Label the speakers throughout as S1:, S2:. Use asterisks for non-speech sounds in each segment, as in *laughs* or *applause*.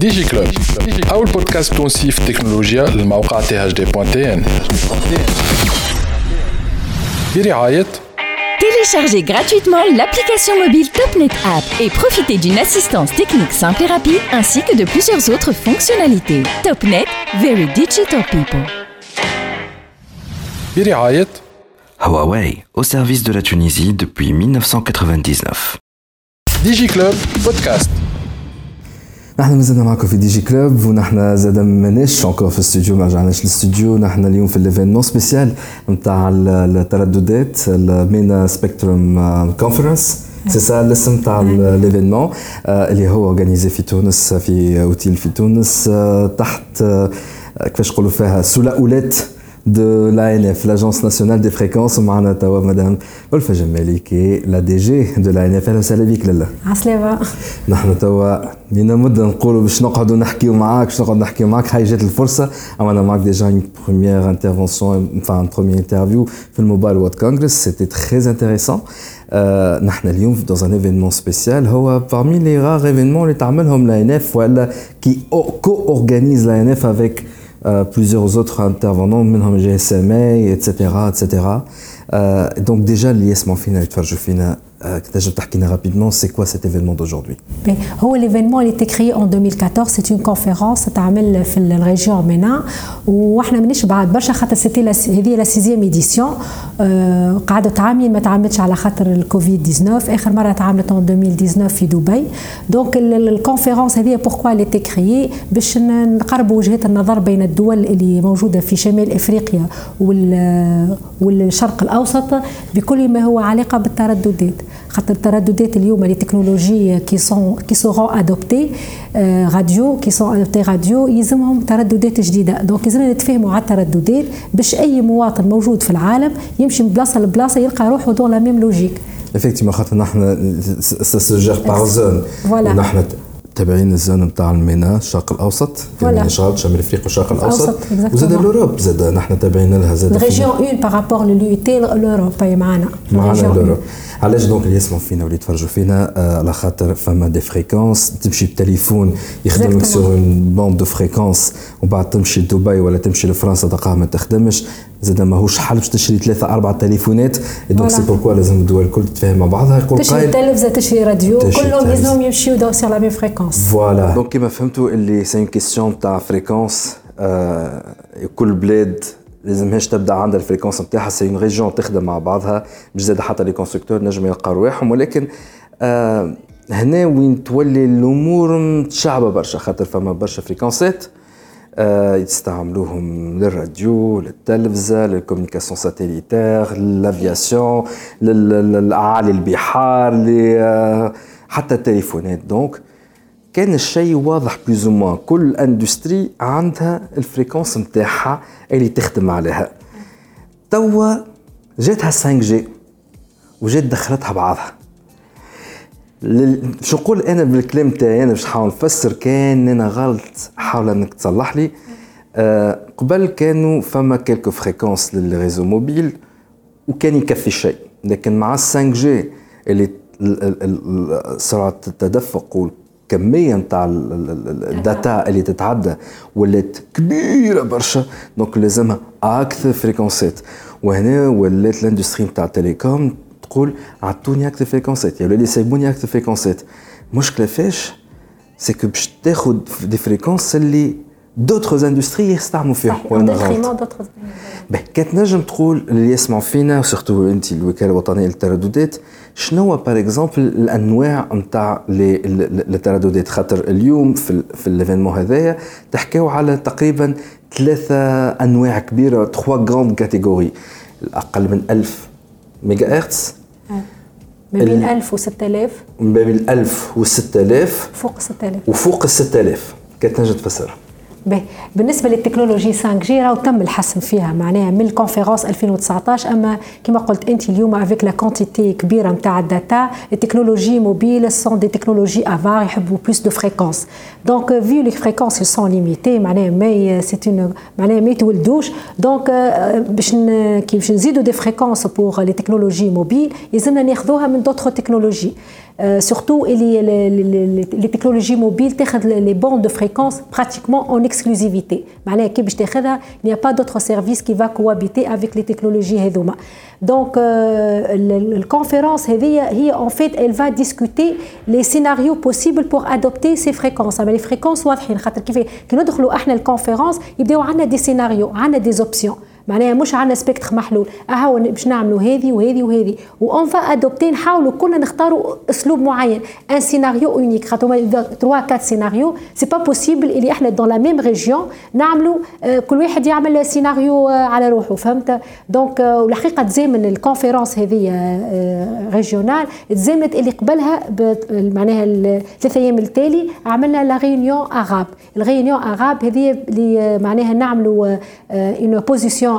S1: ديجي كلوب أول بودكاست تونسي في التكنولوجيا للموقع تي اش دي بوان تي ان برعاية
S2: Téléchargez gratuitement l'application mobile TopNet App et profitez d'une assistance technique simple et rapide ainsi que de plusieurs autres fonctionnalités. TopNet, very digital people.
S1: برعاية
S3: Huawei, au service de la Tunisie depuis 1999.
S1: ديجي كلوب بودكاست
S4: نحن مازلنا معكم في DigiClub ونحن زاد ماناش encore في الاستوديو ما رجعناش للاستوديو نحن اليوم في ال événement spécial نتاع الترددات ال MENA Spectrum Conference سي سا الاسم تاع ال événement اللي هو organisé في تونس في أوتيل في تونس آه، تحت آه، كيفاش نقولوا فيها sous la houlette de l'ANF, l'Agence nationale des fréquences ومعنا توا مدام ألفة جمالي كي لا دي جي دو l'ANF اهلا وسهلا بك لاله
S5: عسلامة
S4: نحن توا لينا مدة نقولوا باش نقعدوا نحكيو معاك باش نقعد نحكيو معاك هاي جات الفرصة عملنا معاك ديجا اون بروميير انترفونسيون enfin un premier interview في الموبايل وورد كونغرس سيتي تري انتريسون نحن اليوم dans un événement spécial هو parmi les rares événements اللي تعملهم l'ANF ولا qui co-organise l'ANF avec euh, plusieurs autres intervenants منهم GSMA etc etc euh, donc déjà الياسمون فينا يتفرجوا euh, rapidement c'est quoi cet événement d'aujourd'hui.
S5: هو l'événement a été créé en 2014 c'est une conférence تعمل في ال région MENA وإحنا مانيش بعد برشا خاطر c'était هذه la sixième édition قعدت عامين ما تعملتش على خاطر الكوفيد 19 اخر مره تعملت en 2019 في دبي donc ال conférence هذه pourquoi elle était créée باش نقربوا وجهات النظر بين الدول اللي موجوده في شمال افريقيا وال والشرق الاوسط بكل ما هو علاقه بالترددات خاطر الترددات اليوم les technologies qui sont qui seront adoptées radio qui sont adoptées radio يلزمهم ترددات جديدة. donc لازمنا نتفاهموا على الترددات باش أي مواطن موجود في العالم يمشي من بلاصة لبلاصة يلقى روحه dans la même logique
S4: effectivement خاطر نحن ça se gère par zone
S5: Voilà.
S4: تابعين ال zone نتاع المينا الشرق
S5: الأوسط.
S4: مانيش غلط شمال إفريقيا والشرق
S5: الأوسط.
S4: وزاد ال Europe زاد نحن تابعين لها زاد ال
S5: région 1 par rapport لل UIT l'Europe هي معنا
S4: معنا
S5: 1.
S4: علاش donc اللي يسمعوا فينا واللي يتفرجوا فينا آه، على خاطر فما des fréquences تمشي بتليفون يخدمك. sur une bande de fréquences ومن بعد تمشي لدبي ولا تمشي لفرنسا دقائق ما تخدمش زاد ماهوش حل باش تشري ثلاثة أربعة تليفونات
S5: donc.
S4: c'est pourquoi لازم الدول الكل تتفاهم مع بعضها يقول
S5: تشري تلفزه تشري راديو. كلهم
S4: تلفزة.
S5: لازمهم يمشيو sur la même fréquence
S4: voilà donc كيما فهمتوا اللي c'est une question تاع fréquences كل بلاد لازمهاش تبدأ عندها ال fréquence نتاعها. c'est une région تخدم مع بعضها. مش زاد حتى les constructeurs نجم يلقاو رواحهم. ولكن آه هنا وين تولي الأمور متشعبة برشا. خاطر فما برشا فريكونسات يستعملوهم للراديو للتلفزة لل communication satellitaire لل aviation للأعالي البحار آه، حتى التليفونات. donc كان الشيء واضح plus ou moins كل industrie عندها ال fréquence نتاعها اللي تخدم عليها. توا جاتها 5G وجات دخلتها بعضها. شو نقول أنا بالكلام تاعي أنا باش نحاول نفسر كان أنا غلط حاول أنك تصلح لي. آه قبل كانوا فما quelques fréquences لل réseau mobile وكان يكفي شيء لكن مع ال 5G اللي ال- ال- ال- سرعه التدفق والكميه نتاع ال- ال- ال- ال data اللي تتعدى ولات كبيرة برشا donc لازمها أكثر فريكونسات وهنا ولات ال industrie نتاع ال télécom تقول عطوني أكثر فريكونسات يا ولادي سيبوني أكثر فريكونسات مشكلة فاش؟ c'est que باش تاخذ des fréquences اللي d'autres industries يستعملوا فيهم وأنا غلط كانت نجم تقول اللي يسمعوا فينا surtout انت الوكالة الوطنية للترددات شنو par exemple الأنواع نتاع الترددات خاطر اليوم في في ال événement هذايا تحكيو على تقريبا ثلاثة أنواع كبيرة تخوا grandes catégories الأقل من 1000 ميجا هرتز
S5: ما بين
S4: ال-
S5: 1000 و 6000
S4: ما بين 1000 و 6000
S5: فوق 6000
S4: وفوق ال 6000 كانت نجم تفسرها.
S5: باهي بالنسبة للتكنولوجي 5 جي راهو تم الحسم فيها معناها من ال conférence 2019 أما كما قلت أنت اليوم avec la quantité كبيرة نتاع ال data ال technologies mobiles sont des technologies avares يحبوا plus de fréquences donc vu les fréquences sont limitées معناها mais c'est un معناها ما يتولدوش. donc باش ن- كي باش نزيدوا des fréquences pour les technologies mobiles يلزمنا ناخذوها من d'autres technologies surtout les, les, les, les technologies mobiles تاخذ les bandes de fréquence pratiquement en exclusivité معناها كي باش تاخذها il n'y a pas d'autre service qui va cohabiter avec les technologies هذوما donc euh, conférence هذه en fait elle va discuter les scénarios possibles pour adopter ces fréquences les fréquences واضحين خاطر كيف كي ندخلوا احنا الكونفيرونس يبداو عندنا دي سيناريو عندنا دي زوبسيون معناها مش عندنا spectre محلول. اهو باش نعملوا هذه وهذه وهذه. و on va adopter نحاولوا كلنا نختاروا أسلوب معين. un scénario unique خاطر 3 4 سيناريو c'est pas possible اللي إحنا dans la même région نعملوا كل واحد يعمل سيناريو على روحه فهمت؟ donc والحقيقة تزامن ال conférence هذه régionale تزامنت اللي قبلها معناها الثلاث أيام التالي عملنا la réunion arabe ال réunion arabe هذه اللي معناها نعملوا اون بوزيسيون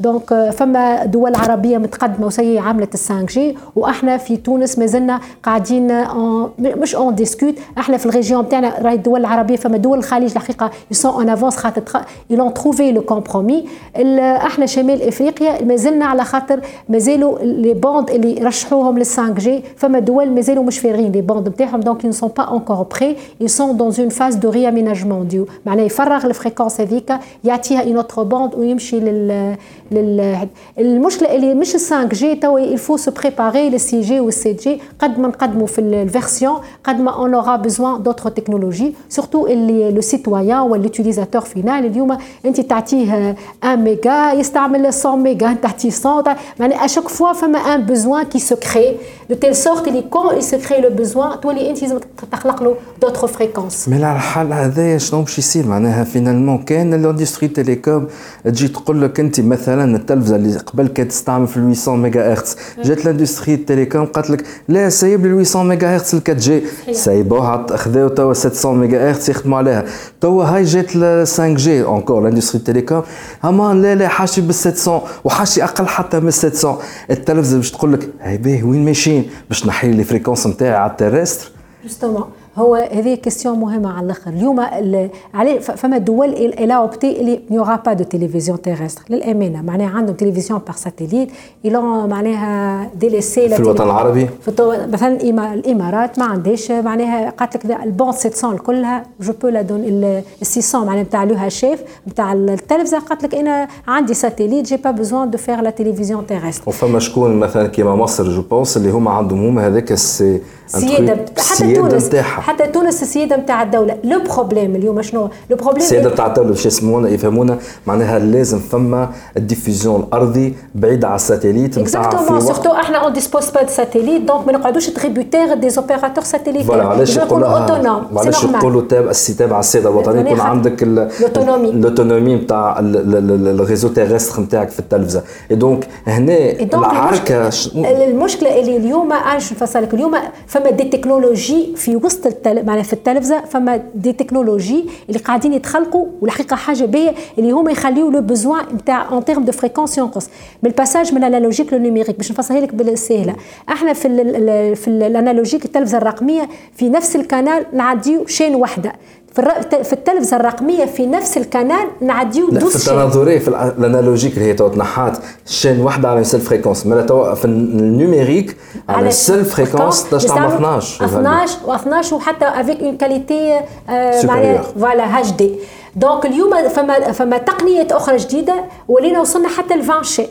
S5: دونك فما دول عربية متقدمة وسي عملت ال 5G وإحنا في تونس مازلنا قاعدين mais on discute إحنا في ال région تاعنا راهي الدول العربية فما دول الخليج الحقيقة ils sont en avance خاطر ils ont trouvé le compromis إحنا شمال إفريقيا مازلنا على خاطر مازالوا les bandes اللي رشحوهم لل 5G فما دول مازالوا مش فارغين les bandes نتاعهم donc ils sont pas encore prêts. Ils sont dans une phase de réaménagement ديو معناها يفرغ ال fréquence هذيك يعطيها une autre bande ويمشي لل لل المشكلة اللي مش ال 5G توا il faut se préparer لل 6G وال 7G قد ما نقدموا في ال version قد ما on aura besoin d'autres technologies surtout اللي le citoyen ولا l'utilisateur final اليوم أنت تعطيه 1 ميجا يستعمل 100 ميجا *laughs* تعطيه 100 معناها à chaque fois فما un besoin qui se crée de telle sorte اللي quand se crée le besoin تولي أنت لازم تخلق له d'autres fréquences
S4: mais على الحال هذايا شنو باش يصير؟ معناها finalement كان ال industrie télécom تجي تقول لك أنت مثلا التلفزة اللي قبل كانت تستعمل في 800 ميجا هرتز جات ال industrie télécom قالت لك لا سايب لي 800 ميجا هرتز ال 4 G سايبوها خذاو توا 700 ميجا هرتز يخدموا عليها. توا هاي جات ال 5 G encore ال industrie télécom اما لا لا حاشي بال 700 وحاشي أقل حتى من 700 التلفزة باش تقول لك هاي باهي وين ماشيين؟ باش نحي لي fréquences نتاعي على ال
S5: terrestre justement. هو هذه question مهمة على الآخر. اليوم عليه فما دول elle a opté اللي n'aura pas de télévision terrestre للأمانة معناها عندهم تلفزيون par satellite معناها DLC
S4: في الوطن العربي؟
S5: في مثلا الإمارات ما عندهاش. معناها قالت لك ال bande 700 كلها je peux la donner ال 600 معناها نتاع لوها شيف نتاع التلفزة. قالت لك أنا عندي satellite j'ai pas besoin de faire la télévision terrestre
S4: وفما شكون مثلا كيما مصر je pense اللي هما عندهم هما هذاك ال
S5: السيادة. حتى تونس. حتى تونس السياده نتاع الدولة. le problème اليوم شنو؟ le problème
S4: السياده نتاع الدولة باش يسمونا يفهمونا معناها لازم فما ال diffusion الأرضي بعيد على ال satellite
S5: نتاع في surtout إحنا on dispose pas de satellite donc ما نقعدوش tributaires des opérateurs satellite
S4: voilà علاش يقولوا علاش يقولوا تابع السياده الوطنية؟ يكون عندك
S5: ال
S4: autonomie ال autonomie نتاع ال réseau terrestre نتاعك في التلفزة. et donc هنا العركة
S5: المشكلة اللي اليوم عايش نفصلك اليوم فما des technologies في وسط التل... معناها في التلفزة فما des technologies اللي قاعدين يتخلقوا والحقيقة حاجة باهية اللي هما يخليوا le besoin نتاع en termes de fréquences ينقص بال passage من ال analogique لل numérique باش نفصلها لك بالسهلة. إحنا في ال في ال analogique التلفزة الرقمية في نفس القناه نعديو chaîne واحدة. في في التلفزة الرقمية في نفس القناه نعديو
S4: douze في التناظري في ال analogique اللي هي تو تنحات chaîne واحدة على seule fréquence مالا تو في ال numérique على seule fréquence تقدر تعمل 12
S5: 12 و12 وحتى avec une qualité معناها voilà HD donc اليوم فما فما تقنيات أخرى جديدة ولينا وصلنا حتى ل 20 شي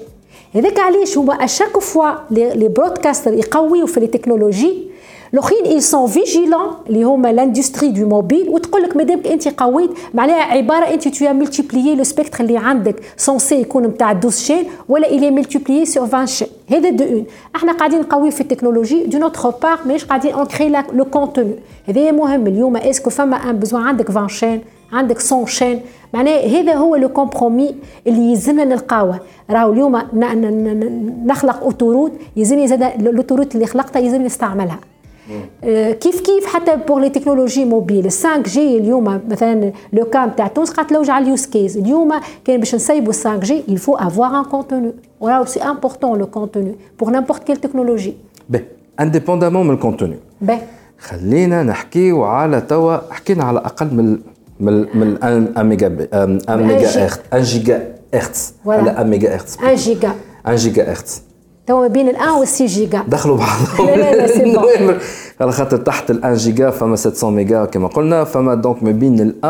S5: هذاك علاش هما à chaque fois les broadcasters يقويوا في التكنولوجي الاخرين ils sont vigilants اللي هما l'industrie du mobile وتقول لك مادامك أنت قويت معناها عبارة أنت تو multiplier le spectre اللي عندك. censé يكون نتاع 12 chaînes ولا il est multiplié sur 20 chaînes هذا دو اون إحنا قاعدين نقوي في ال technologie de notre part مانيش قاعدين on crée le contenu هذا مهم. اليوم est-ce que فما un besoin عندك 20 chaînes عندك 100 chaînes معناه هذا هو le compromis اللي يلزمنا نلقاوه. راهو اليوم نخلق autoroute يلزمني زاد ال autoroute اللي خلقتها يلزمني نستعملها. كيف كيف حتى pour les technologies mobiles 5 G اليوم مثلا le cas تاع تونس قالت لوج على ال use case اليوم كان باش نسيبوا 5 G il faut avoir un contenu. c'est important le contenu pour n'importe quelle technologie
S4: باهي indépendamment من ال contenu
S5: باهي
S4: خلينا نحكيو على توا حكينا على أقل من من من 1 ميجا 1 ميجا هرتز 1 جيجا هرتز ولا 1 ميجا هرتز
S5: 1 جيجا
S4: 1 جيجا هرتز
S5: تو ما بين ال1 وال 6 جيجا.
S4: دخلوا بعضهم. لا لا لا *laughs* سي بون. على خاطر تحت ال 1 جيجا فما 700 ميجا كما قلنا فما donc ما بين ال1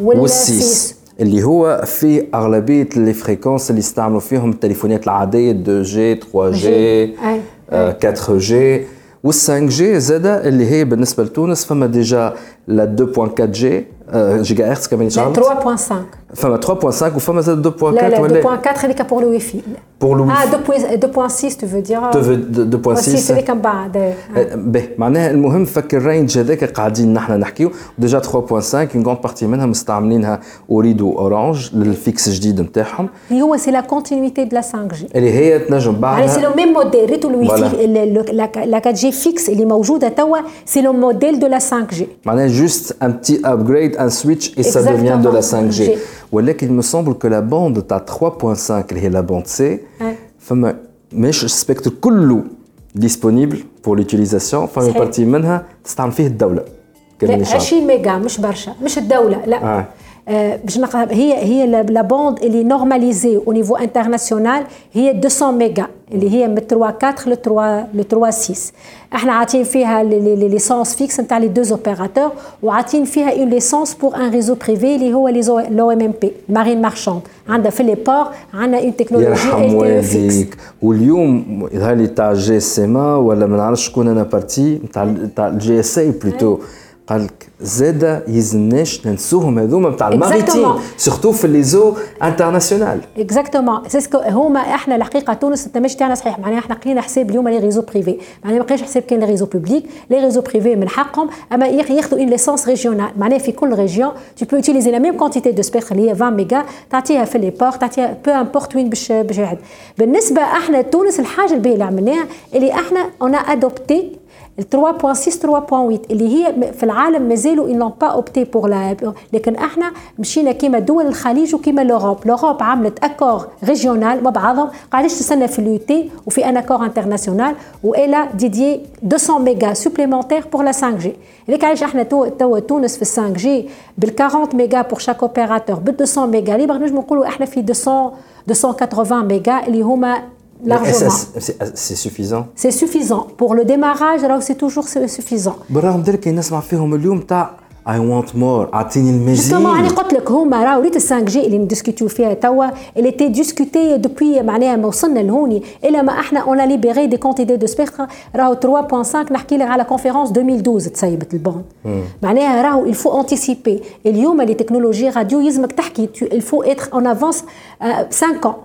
S4: وال 6 اللي هو في أغلبية les fréquences اللي يستعملوا فيهم التليفونات العادية 2 G 3 G 4 جي وال 5 جي. زاده اللي هي بالنسبة لتونس فما ديجا لا 2.4 جي. جيجا هرتز كمان
S5: 3.5
S4: فما 3.5 وفما زاد 2.4
S5: لا لا 2.4 هذيك بور لو في
S4: بور لو
S5: اه 2.6 تو فو دير 2.6 هذيك من بعد
S4: باهي معناها المهم فك الرينج هذاك قاعدين نحن نحكيو ديجا 3.5 اون غون بارتي منها مستعملينها اوريد واورانج للفيكس جديد نتاعهم
S5: اللي هو سي لا كونتينيتي دو لا 5 جي
S4: اللي هي تنجم بعدها
S5: يعني سي لو ميم موديل ريتو الوي في لا 4 جي فيكس اللي موجوده توا سي لو موديل دو لا 5 جي
S4: معناها جوست ان بتي ابجريد ان سويتش اي سا devient de la 5G. ولكن il me semble que la bande تاع 3.5 اللي هي لا بوند سي فما مش السبيكتر كله ديسپونيبل بور لوتيليزاسيون فما بارتي منها تستعمل فيه الدوله
S5: 20 ميجا مش برشا مش الدوله لا آه. باش هي هي لا بوند اللي نورماليزي او نيفو انترناسيونال هي 200 ميجا اللي هي من 3 4 ل 3 ل 3 6 احنا عاطين فيها لي ليسونس فيكس نتاع لي دوز اوبيراتور وعاطين فيها اون ليسونس بور ان ريزو بريفي اللي هو لي لو ام ام بي مارين مارشاند عندها في لي بور عندنا اون تكنولوجي
S4: يرحم والديك واليوم يظهر لي تاع جي اس ام ولا ما نعرفش شكون انا بارتي تاع تاع الجي اس اي بلوتو قال لك زاد يزناش ننسوهم هذوما نتاع ال maritime surtout في les eaux internationales
S5: exactement c'est ce que هما إحنا الحقيقة تونس التمشي تاعنا صحيح. معناها إحنا قينا حساب اليوم les réseaux privés معناها ما قيناش حساب كان les réseaux publics les réseaux privés من حقهم. أما ياخذوا une licence régionale معناها في كل région tu peux utiliser la même quantité de spectre اللي هي 20 ميجا تعطيها في les ports تعطيها peu importe وين باش باش بالنسبة إحنا تونس الحاجة الباهية اللي عملناها اللي إحنا اون ادوبتي 3.6 3.8 اللي هي في العالم مازالوا ils n'ont pas opté pour la لكن احنا مشينا كيما دول الخليج وكيما لوروب لوروب عملت اكور ريجيونال مع بعضهم قاعدش تستنى في اليو تي وفي ان اكور انترناسيونال والا ديديي 200 ميجا سوبليمونتير بور لا 5 جي هذيك علاش احنا تو تو تونس في 5 جي بال 40 ميجا بور شاك اوبيراتور بال 200 ميجا ليبر نجموا نقولوا احنا في 200 280 ميجا اللي هما largement.
S4: C'est suffisant
S5: C'est suffisant. Pour le démarrage, alors c'est toujours suffisant.
S4: بالرغم ذلك نسمع فيهم اليوم تاع I want more اعطيني المزيد
S5: جوستومون انا قلت لك هما راهو ريت 5 جي اللي ندسكوتيو فيها توا اللي تي ديسكوتي دوبوي معناها ما وصلنا لهوني الا ما احنا اون ليبيري دي كونتيتي دو سبيكتر راهو 3.5 نحكي لك على كونفيرونس 2012 تسيبت البوند معناها راهو الفو انتيسيبي اليوم لي تكنولوجي راديو يلزمك تحكي الفو اتر اون افونس 5 ans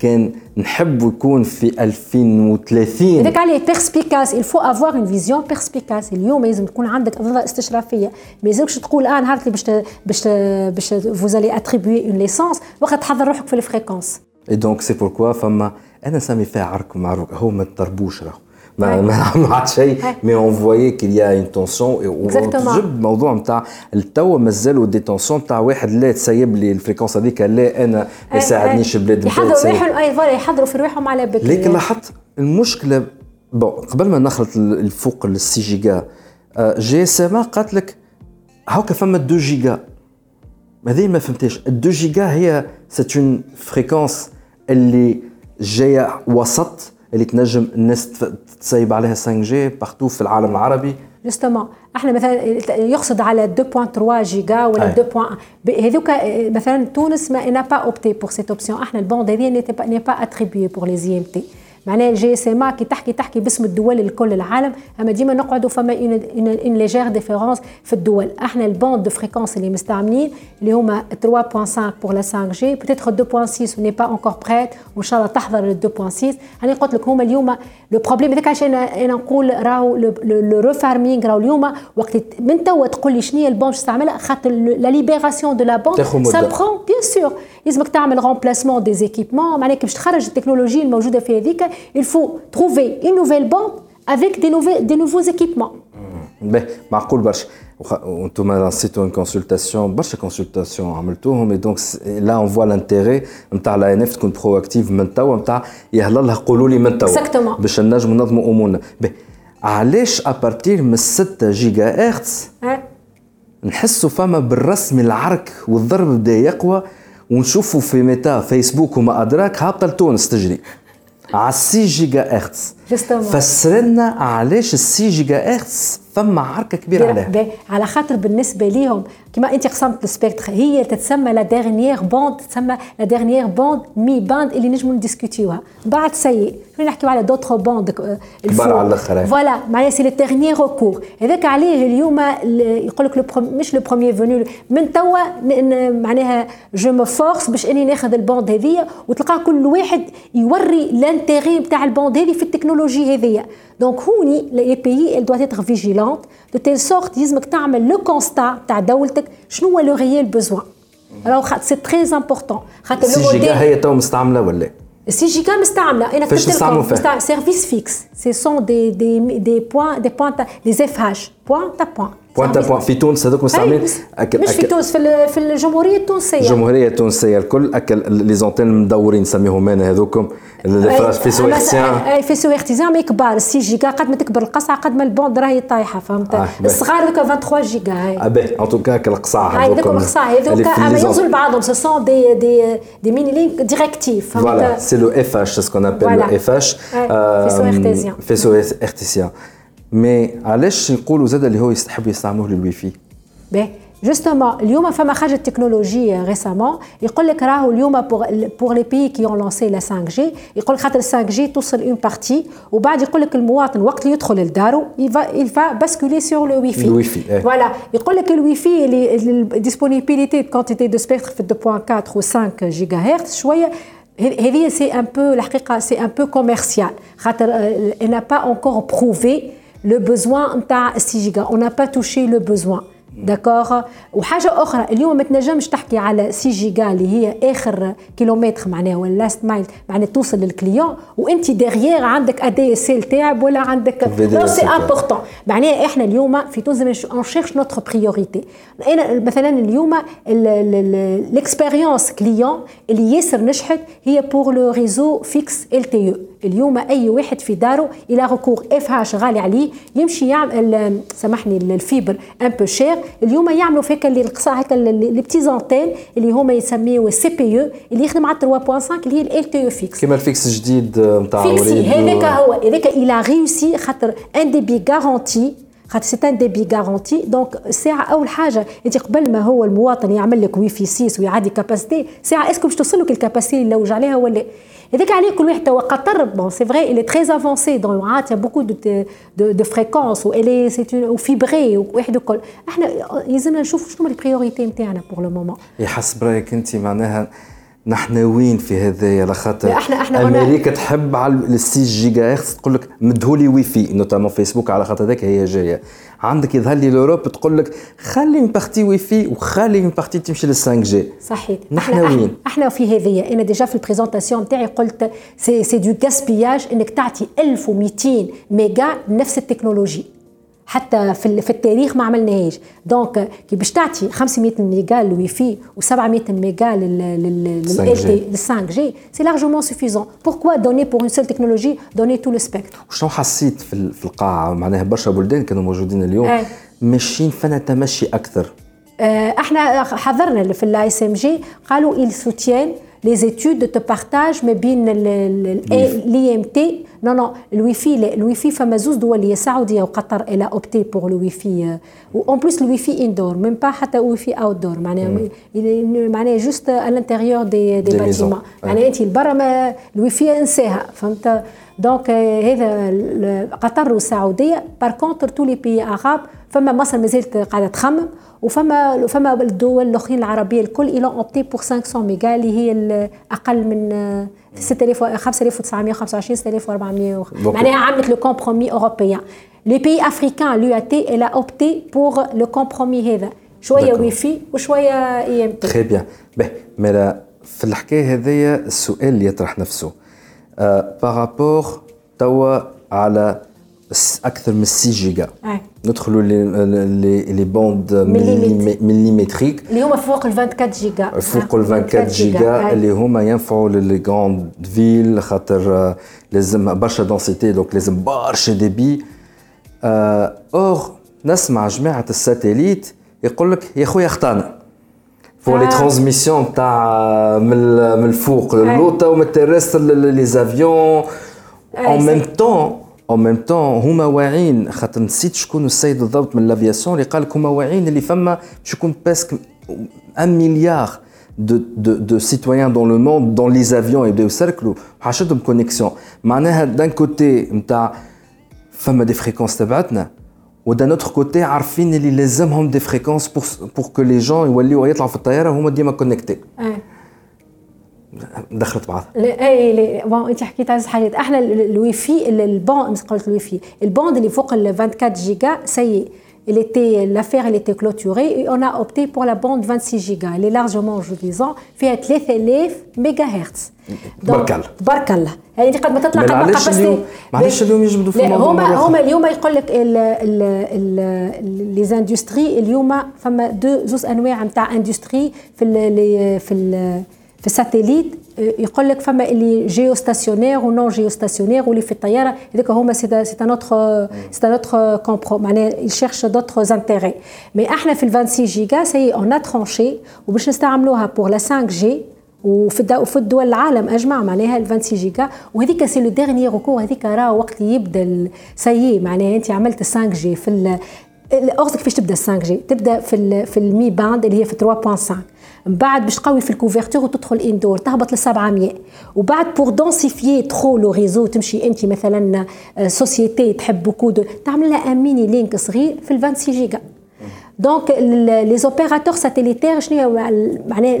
S4: كان نحب يكون في 2030
S5: هذاك عليه بيرسبيكاس faut avoir une vision perspicace. اليوم لازم تكون عندك نظره استشرافية. ما يلزمكش تقول آه نهار اللي باش باش باش فوزالي اتريبيي اون ليسونس وقت تحضر روحك في الفريكونس
S4: اي دونك سي بوركوا فما أنا سامي فيها عرك معروك هو ما تضربوش راهو ما شيء مي اون فوايي كيل يا اون تونسيون وجب موضوع نتاع التوا مازالوا دي تونسيون نتاع واحد لا تسيب لي الفريكونس هذيك لا أنا ما يساعدنيش بلاد
S5: يحضروا روحهم اي فوالا يحضروا في روحهم على بكري
S4: لكن لاحظت المشكلة بون قبل ما نخلط الفوق السي جيجا GSM قالت لك هاكا فما 2 جيجا هذه ما فهمتش ال 2 جيجا هي c'est une fréquence اللي جاية وسط اللي تنجم الناس تسيب عليها 5 G partout في العالم العربي.
S5: justement إحنا مثلا يقصد على 2.3 جيجا ولا 2. هذوك مثلا تونس ما n'a pas opté pour cette option. إحنا ال bande هذه n'est pas attribuée pour les IMT معناها ال GSM كي تحكي تحكي باسم الدول الكل العالم. أما ديما نقعدوا فما une légère différence في الدول. إحنا ال bande de fréquences اللي مستعملين اللي هما 3.5 pour la 5 G peut-être 2.6 n'est pas encore prête وان شاء الله تحضر ال 2.6 أنا قلت لك هما اليوم le problème هذاك علاش أنا أنا نقول راهو le refarming راهو اليوم وقت من توا تقول لي شنو هي ال bande تستعملها خاطر la libération de la bande ça prend bien sûr لازمك تعمل remplacement des équipements معناها باش تخرج التكنولوجي الموجودة في هذيك il faut trouver une nouvelle bande avec des, nouveaux, des nouveaux équipements.
S4: باهي معقول برشا وأنتم لانسيتو une consultation برشا consultations عملتوهم اي donc là on voit l'intérêt نتاع l'ANF تكون proactive من توا نتاع يهلا لها قولوا لي من توا باش نجموا ننظموا امورنا علاش à partir من 6 جيجا هرتز نحسوا فما بالرسم العرك والضرب بدا يقوى ونشوفوا في ميتا فيسبوك وما أدراك هابطة لتونس تجري. à 10 GHz. فسر لنا علاش ال 6 جيجا هرتز فما عركة كبيرة عليها.
S5: على خاطر بالنسبة ليهم كما انت قسمت ال spectre هي تتسمى la dernière bande تتسمى la dernière bande mid band اللي نجموا نديسكوتيوها. بعد si نحكيو على d'autres bandes
S4: كبار على الآخر
S5: voilà معناها c'est le dernier recours هذاك عليه اليوم يقول لك مش لو بروميير فوني من توا معناها جو مو فورس باش اني ناخذ البوند هذيا وتلقى كل واحد يوري لانتيغي نتاع البوند هذه في التكنولوجي هذيا دونك هوني لي بيي ال دوت اتر فيجيلونت دو تيل سورت يلزمك تعمل لو كونستا تاع دولتك شنو هو لو ريال بوزوان alors سي تري امبورطون
S4: خاطر لو جيجا هي تو مستعمله ولا
S5: 6 جيجا مستعمله انا
S4: فاش نستعملوا فيها
S5: سيرفيس فيكس سي سون دي دي دي بوان دي بوان دي اف هاش بوان تا بوان
S4: بوان تا بوان في تونس هذوك مستعملين.
S5: مش في تونس في, في الجمهورية التونسية.
S4: الجمهورية التونسية الكل أكل les antennes مدورين نسميهم أنا هذوكم faisceaux hertziens
S5: faisceaux hertziens mais كبار. 6 جيجا قد ما تكبر القصعة قد ما ال bande راهي طايحة فهمت؟ آه الصغار هذوك 23 جيجا هاي.
S4: باهي en tout cas القصعة
S5: هذوك القصعة هذوك اما يوصلوا لبعضهم ce sont des des des mini-link directifs voilà
S4: c'est le FH ce qu'on appelle le FH faisceaux hertziens
S5: faisceaux ارتيزيان
S4: مي علاش يقولوا زاد اللي هو يستحبوا يستعملوه للوي في
S5: باهي جوستومون اليوم فما خرجت تكنولوجي ريسامون يقول لك راهو اليوم بور لي بيي كي اون لونسي لا 5 جي يقول لك خاطر 5 جي توصل اون بارتي وبعد يقول لك المواطن وقت اللي يدخل لدارو il va basculer sur le wifi
S4: le wifi
S5: voilà يقول لك الويفي الديسبونيبيليتي كونتيتي دو سبيكتر في 2.4 و 5 جيجا هرتز شويه هذه سي ان بو الحقيقه سي ان بو كوميرسيال خاطر n'a pas encore prouvé le besoin نتاع 6 جيجا on n'a pas touché le besoin. d'accord وحاجه أخرى اليوم ما تنجمش تحكي على 6 جيجا اللي هي آخر كيلومتر معناها ولا last mile معناها توصل لل client وأنت derrière عندك ADSL تاعب ولا عندك non c'est important معناها إحنا اليوم في تونس on cherche notre priorité أنا مثلا اليوم ال expérience client اللي ياسر نجحت هي pour le réseau fixe LTE اليوم أي واحد في داره إلى ركور FH غالي عليه يمشي يعمل سامحني ال fibre un peu cher اليوم يعملوا fixe اللي القصعة هكا les petites antennes اللي هما يسميوه CPE اللي يخدم على 3.5 اللي هي LTE fixe
S4: كيما ال fixe الجديد نتاع
S5: فيكسي هذاك هو هذاك il a réussi خاطر un débit garanti خاطر سي ان ديبي غارونتي دونك ساعه أول حاجة أنت قبل ما هو المواطن يعمل لك وي في 6 ويعدي كاباسيتي ساعه اسكو باش توصل لك الكاباسيتي اللي لوج عليها ولا؟ هذاك عليه كل واحد توا قطر بون سي فري الي تري افونسي دون عاد يا بوكو دو دو, دو و الي سي وفيبري وواحد الكل إحنا يلزمنا نشوف شنو البريوريتي نتاعنا بور لو مومون
S4: يحسب رايك انت معناها نحن وين في هذايا لخاطر؟
S5: إحنا إحنا
S4: أمريكا تحب على ال 6 جيجا هرتز تقول لك مدهولي واي فاي نوتامون فيسبوك على خاطر هذاك هي جاية. عندك يظهر لي l'Europe تقول لك خلي من partie Wi-Fi وخلي من partie تمشي لل 5G
S5: صحيح.
S4: نحن إحنا وين؟
S5: إحنا في هذيا أنا déjà في ال présentation تاعي قلت c'est c'est du gaspillage إنك تعطي 1200 ميجا نفس التكنولوجي حتى في, في التاريخ ما عملناهاش donc كي باش تعطي 500 ميجا للوي في و700 ميجا لل 5G c'est largement suffisant pourquoi donner pour une seule technologie donner tout le spectre
S4: وشنو حسيت في, في القاعه معناها برشا بلدان كانوا موجودين اليوم آه. ماشيين فينا تمشي أكثر
S5: آه إحنا حضرنا في الاي اس ام جي قالوا il soutient les études de partage ما بين الاي ام تي نو نو الويفي الويفي فما زوز دول هي السعوديه وقطر الى اوبتي بور الويفي اون بليس الويفي اندور ميم با حتى ويفي اوت دور معناها معناها جوست الانتيريور دي دي باتيمون معناها انت البرا الويفي انساها فهمت دونك هذا قطر والسعوديه بار كونتر تو لي بي اغاب فما مصر مازالت قاعده تخمم وفما فما الدول الأخرين العربية الكل elle a opté pour 500 ميجا اللي هي أقل من 6000 5925 6400 معناها عملت le compromis européen les pays africains le تي elle a opté pour le compromis هذا. شوية واي فاي
S4: وشوية IMT très bien mais في الحكاية هذيا السؤال اللي يطرح نفسه. بارابور توا على اكثر من 6 جيجا
S5: أي.
S4: ندخلوا لي لي بوند
S5: مليمتر.
S4: مليمتريك
S5: اللي هما فوق ال 24 جيجا
S4: فوق ال 24 جيجا
S5: أي.
S4: اللي هما ينفعوا للي غراند فيل خاطر آه، لازم برشا دونسيتي دونك لازم برشا ديبي اور نسمع جماعه الساتيليت يقول لك يا خويا اخطانا فور لي
S5: آه.
S4: ترانسميسيون تاع من ال- من الفوق للوطا ومن الترستر لي زافيون
S5: أي،
S4: اون
S5: سي.
S4: ميم طون اون ميم طون هما واعيين خاطر نسيت شكون السيد بالضبط من لافياسيون اللي قال لك هما واعيين اللي فما باش يكون باسك ان مليار de, de, de citoyens dans le monde, dans les avions يبداو يسركلوا وحاشتهم كونيكسيون معناها دان كوتي نتاع فما دي فريكونس تبعتنا ودان اوتر كوتي عارفين اللي لازمهم دي فريكونس بور بور كو لي جون يوليو يطلعوا في الطياره وهما ديما كونكتي
S5: أي.
S4: دخلت بعض.
S5: لا- اي لا، بون أنت حكيت على حاجات إحنا ال- ال- الوي في ال- البوند مش قلت الوي في البوند اللي فوق ال 24 جيجا سي l'affaire elle était clôturée et on a opté pour la bande 26 gigas. Elle est largement suffisant فيها 3000 ميجا هرتز
S4: تبارك الله.
S5: تبارك الله يعني قد ما تطلع قد ما قفزتي
S4: علاش اليوم يجبدوا في
S5: لا،
S4: الموضوع
S5: هما؟ هما اليوم يقول لك les industries اليوم فما دو زوز انواع نتاع industries في ال في ال في ال satellite يقول لك فما اللي géostationnaire و non géostationnaire واللي في الطيارة هذوك هما c'est c'est un autre c'est un autre compromis معناها يشيرش d'autres intérêts mais إحنا في ال 26 جيجا c'est on a tranché وباش نستعملوها pour la 5G وفي الد- وفي الدول العالم أجمع معناها ال 26 جيجا وهذيك c'est le dernier recours هذيك راه وقت اللي يبدأ c'est معناها أنت عملت 5G في قصدك كيفاش تبدأ 5G تبدأ في في ال mid band اللي هي في 3.5 من بعد باش تقوي في ال couverture وتدخل indoor تهبط ل 700 وبعد pour densifier trop le réseau تمشي انت مثلا société تحب beaucoup تعمل لها un mini-link صغير في ال 26 جيجا donc les opérateurs satellitaires شنو معناها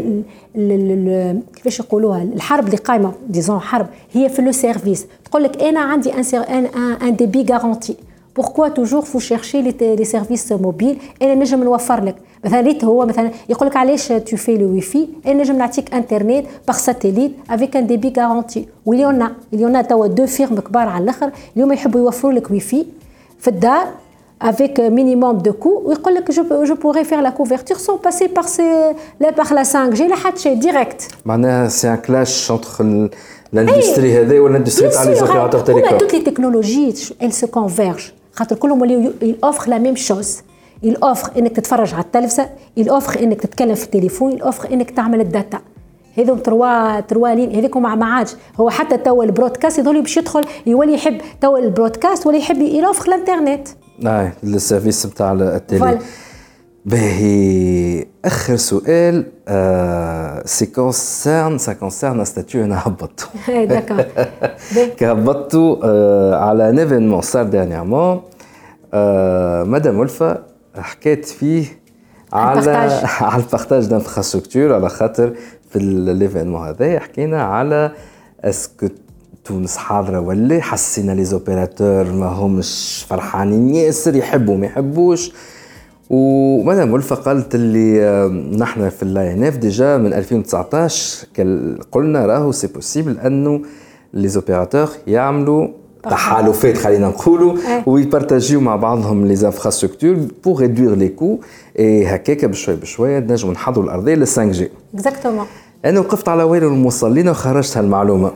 S5: كيفاش يقولوها؟ الحرب اللي قايمة disons حرب هي في le service تقول لك أنا عندي un un un débit garanti بوركوا توجور فو شيرشي لي لي سيرفيس موبيل انا نجم نوفر لك مثلا ريت هو مثلا يقول لك علاش تو في لو واي فاي انا نجم نعطيك انترنت باغ ساتيليت افيك ان ديبي غارونتي واليوم اليوم توا دو فيرم كبار على الاخر اليوم يحبوا يوفروا لك واي فاي في الدار avec un minimum de coûts ويقول لك je, je pourrais faire la couverture sans passer par, ces, là, par la 5G لا حد شيء direct
S4: معناها سي ان كلاش انتر الاندستري هذا والاندستري تاع لي زوبيراتور
S5: هما
S4: تيليكوم
S5: toutes les technologies elles se convergent خاطر كلهم offre la même chose il offre إنك تتفرج على التلفزة offre إنك تتكلم في التليفون offre إنك تعمل الداتا. هذوم تروا تروا لين هذيك ما عادش. هو حتى توا ال broadcast يظل باش يدخل يولي يحب توا ال broadcast ولا يحب يوفر الانترنت.
S4: اي ال service نتاع ال
S5: télé.
S4: باهي آخر سؤال آه ça concerne ça concerne statut أنا هبطته *laughs*
S5: d'accord *laughs*
S4: كي هبطته آه على un événement صار dernièrement آه مدام ألفة حكيت فيه على. على ال partage. *laughs* d'infrastructure على خاطر في ال événement هذا حكينا على est-ce que تونس حاضرة ولا حسينا les opérateurs ما همش فرحانين ياسر يحبوا ما يحبوش. ومدام ألفة قالت اللي نحن في ال ANF déjà من 2019 كال- قلنا راهو c'est possible أنه les opérateurs يعملوا تحالفات خلينا نقولوا
S5: إيه.
S4: ويبارتاجيو مع بعضهم les infrastructures pour réduire les coûts اي هكاك بشوي بشويه نجموا نحضروا الأرضية لل 5G
S5: exactement
S4: أنا وقفت على ويل الموصلين وخرجت هالمعلومة.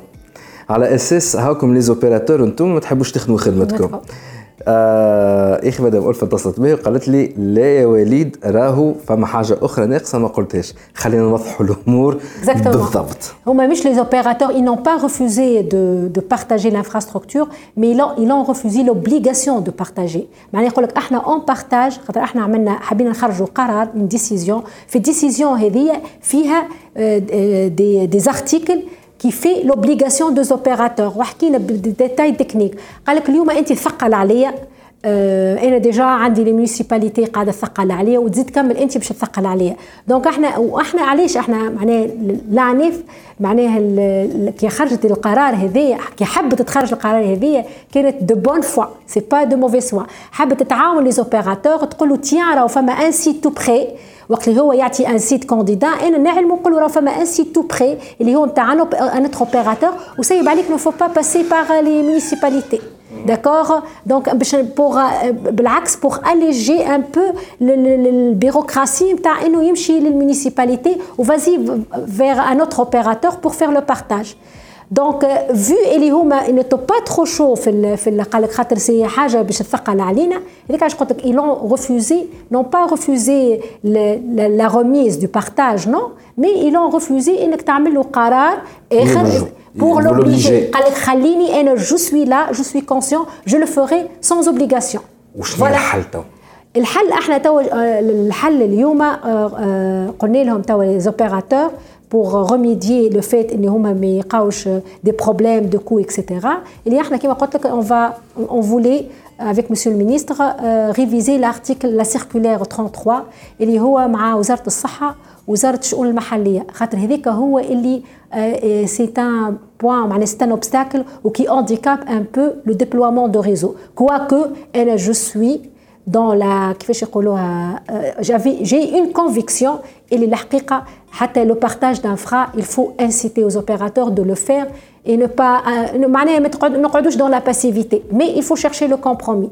S4: على أساس هاكم les opérateurs أنتم ما تحبوش تخدموا خدمتكم. آه اخي مدام الفه اتصلت بي وقالت لي لا يا وليد راهو فما حاجه اخرى ناقصه ما قلتهاش خلينا نوضحوا الامور
S5: Exactement.
S4: بالضبط
S5: Huma mish les opérateurs, ils n'ont pas refusé de, de partager l'infrastructure, mais ils ont, ils ont refusé l'obligation de partager. معناها يقول لك احنا اون بارتاج خاطر احنا عملنا حبينا نخرجوا قرار من ديسيزيون في الديسيزيون هذه فيها دي دي ارتيكل كي في لوبليغاسيون دو زوبيراتور وحكينا بديتاي تكنيك قال لك اليوم انت ثقل عليا آه، أنا déjà عندي les municipalités قاعدة تثقل عليا وتزيد كمل أنت باش تثقل عليا. donc إحنا وإحنا علاش إحنا معناها العنف معناها كي خرجت القرار هذايا كي حبت تخرج القرار هذايا كانت de bonne foi c'est pas de mauvaise foi حبت تتعاون les opérateurs تقول له tiens راهو فما un site tout près وقت اللي هو يعطي un site candidat أنا نعلم نقول راه فما un site tout près اللي هو نتاع un opérateur وسيب عليك ne faut pas passer par les municipalités d'accord donc pour بالعكس pour alléger un peu البيروقراسي نتاع انه يمشي للمونيسيباليتي وفازي vers un autre opérateur pour faire le partage دونك فيو اللي هما ان تو با ترو شو في ال في قال لك خاطر سي حاجه باش تثقل علينا هذيك علاش قلت لك ايلون ريفوزي نون با ريفوزي لا ريميز دو بارتاج نو مي ايلون ريفوزي انك تعمل له قرار اخر pour l'obliger قال لك خليني انا جو سوي لا جو سوي كونسيون جو لو فوري سانز اوبليغاسيون
S4: وشنو الحل تو؟
S5: الحل احنا تو الحل اليوم قلنا لهم تو لي زوبيراتور pour remédier le fait ان هما ما يلقاوش des problèmes de coûts etc اللي احنا كما قلت لك on va on voulait avec monsieur le ministre euh, réviser l'article la circulaire 33 اللي هو مع وزاره الصحه وزاره الشؤون المحليه خاطر هذاك هو اللي سي ان بوان معناها سي ان اوبستاكل وكي handicap un peu le déploiement de réseau quoique انا je suis dans la كيفاش يقولوها j'avais j'ai une conviction اللي الحقيقه حتى le partage d'infra il faut inciter aux opérateurs de le faire et ne pas معناها ما نقعدوش dans la passivité mais il faut chercher le compromis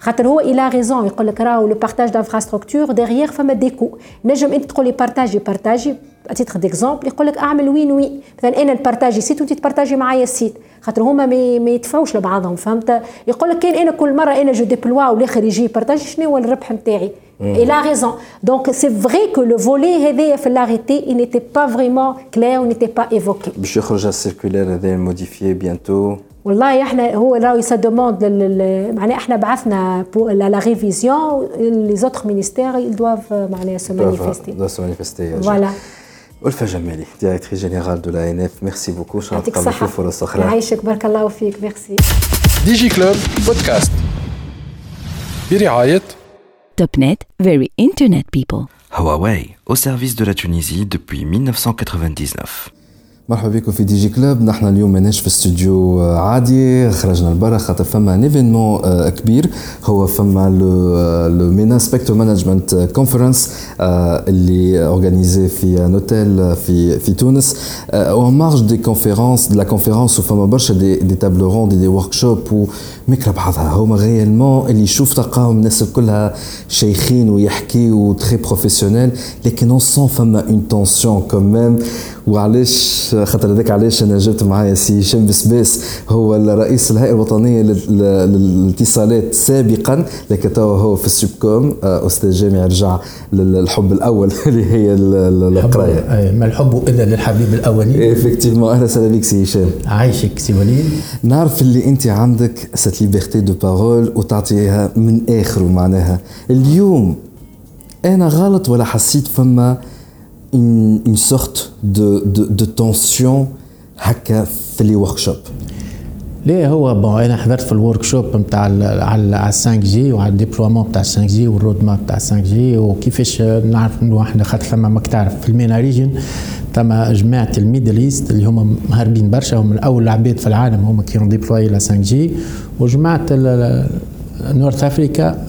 S5: خاطر هو il a raison يقول لك راهو le partage d'infrastructure derrière فما des coûts نجم أنت تقول لي partager partager à titre d'exemple يقول لك أعمل وين وين مثلا أنا نبارتاجي site وأنت تبارتاجي معايا ال site خاطر هما ما يدفعوش لبعضهم فهمت؟ يقول لك كان أنا كل مرة أنا je déploie والآخر يجي partager شنو هو الربح نتاعي؟ Et il a raison. Donc c'est vrai que le volet في l'arrêté il n'était pas vraiment clair, il n'était pas évoqué.
S4: باش يخرج السيركولير هذايا موديفيي بيانتو
S5: والله احنا هو راهو سا دوموند معناها احنا بعثنا لا ريفيزيون لي زوتر مينيستير ils doivent معناها se manifester.
S4: doivent se manifester.
S5: Voilà.
S4: ألفة جمالي ديريكتريس جينيرال دو لا ان اف ميرسي بوكو شرفت
S5: يعطيك الصحة
S4: فرص أخرى
S5: يعيشك بارك الله فيك ميرسي
S1: ديجي كلوب بودكاست برعاية
S2: Topnet, very internet people.
S3: Huawei, au service de la Tunisie depuis 1999.
S4: مرحبا بكم في دي جي كلوب نحن اليوم ماناش في استوديو عادي خرجنا لبرا خاطر فما ان ايفينمون كبير هو فما لو مينا سبيكتر مانجمنت كونفرنس اللي اورغانيزي في ان اوتيل في في تونس او مارج دي كونفيرونس دي لا كونفيرونس وفما برشا دي دي تابلو روند دي ورك شوب وميكرا بعضها هما غيالمون اللي يشوف تلقاهم الناس كلها شيخين ويحكيو تري بروفيسيونيل لكن اون سون فما اون تونسيون كوميم وعلاش خاطر هذاك علاش أنا جبت معايا سي هشام بسباس هو الرئيس الهيئة الوطنية للاتصالات سابقا لكن توا هو في ال Sup'Com أستاذ جامعي رجع للحب الأول *laughs* اللي هي القراية.
S6: اي ما الحب إلا للحبيب الاولي
S4: effectivement أهلا وسهلا بك سي هشام.
S6: عايشك سي وليد.
S4: نعرف اللي أنت عندك cette liberté de parole وتعطيها من اخره معناها. اليوم أنا غلط ولا حسيت فما une, une sorte de, de, de tension هكا في les workshops
S6: ليه هو؟ bon أنا حضرت في ال workshop نتاع على على 5G وعلى ال déploiement نتاع 5G وال road map نتاع 5G وكيفاش نعرف انه إحنا خاطر فما ماك تعرف في ال MENA region ثم جماعة ال Middle East اللي هما مهربين برشا هم أول العباد في العالم هما كانوا déployé ل 5G وجماعة North Africa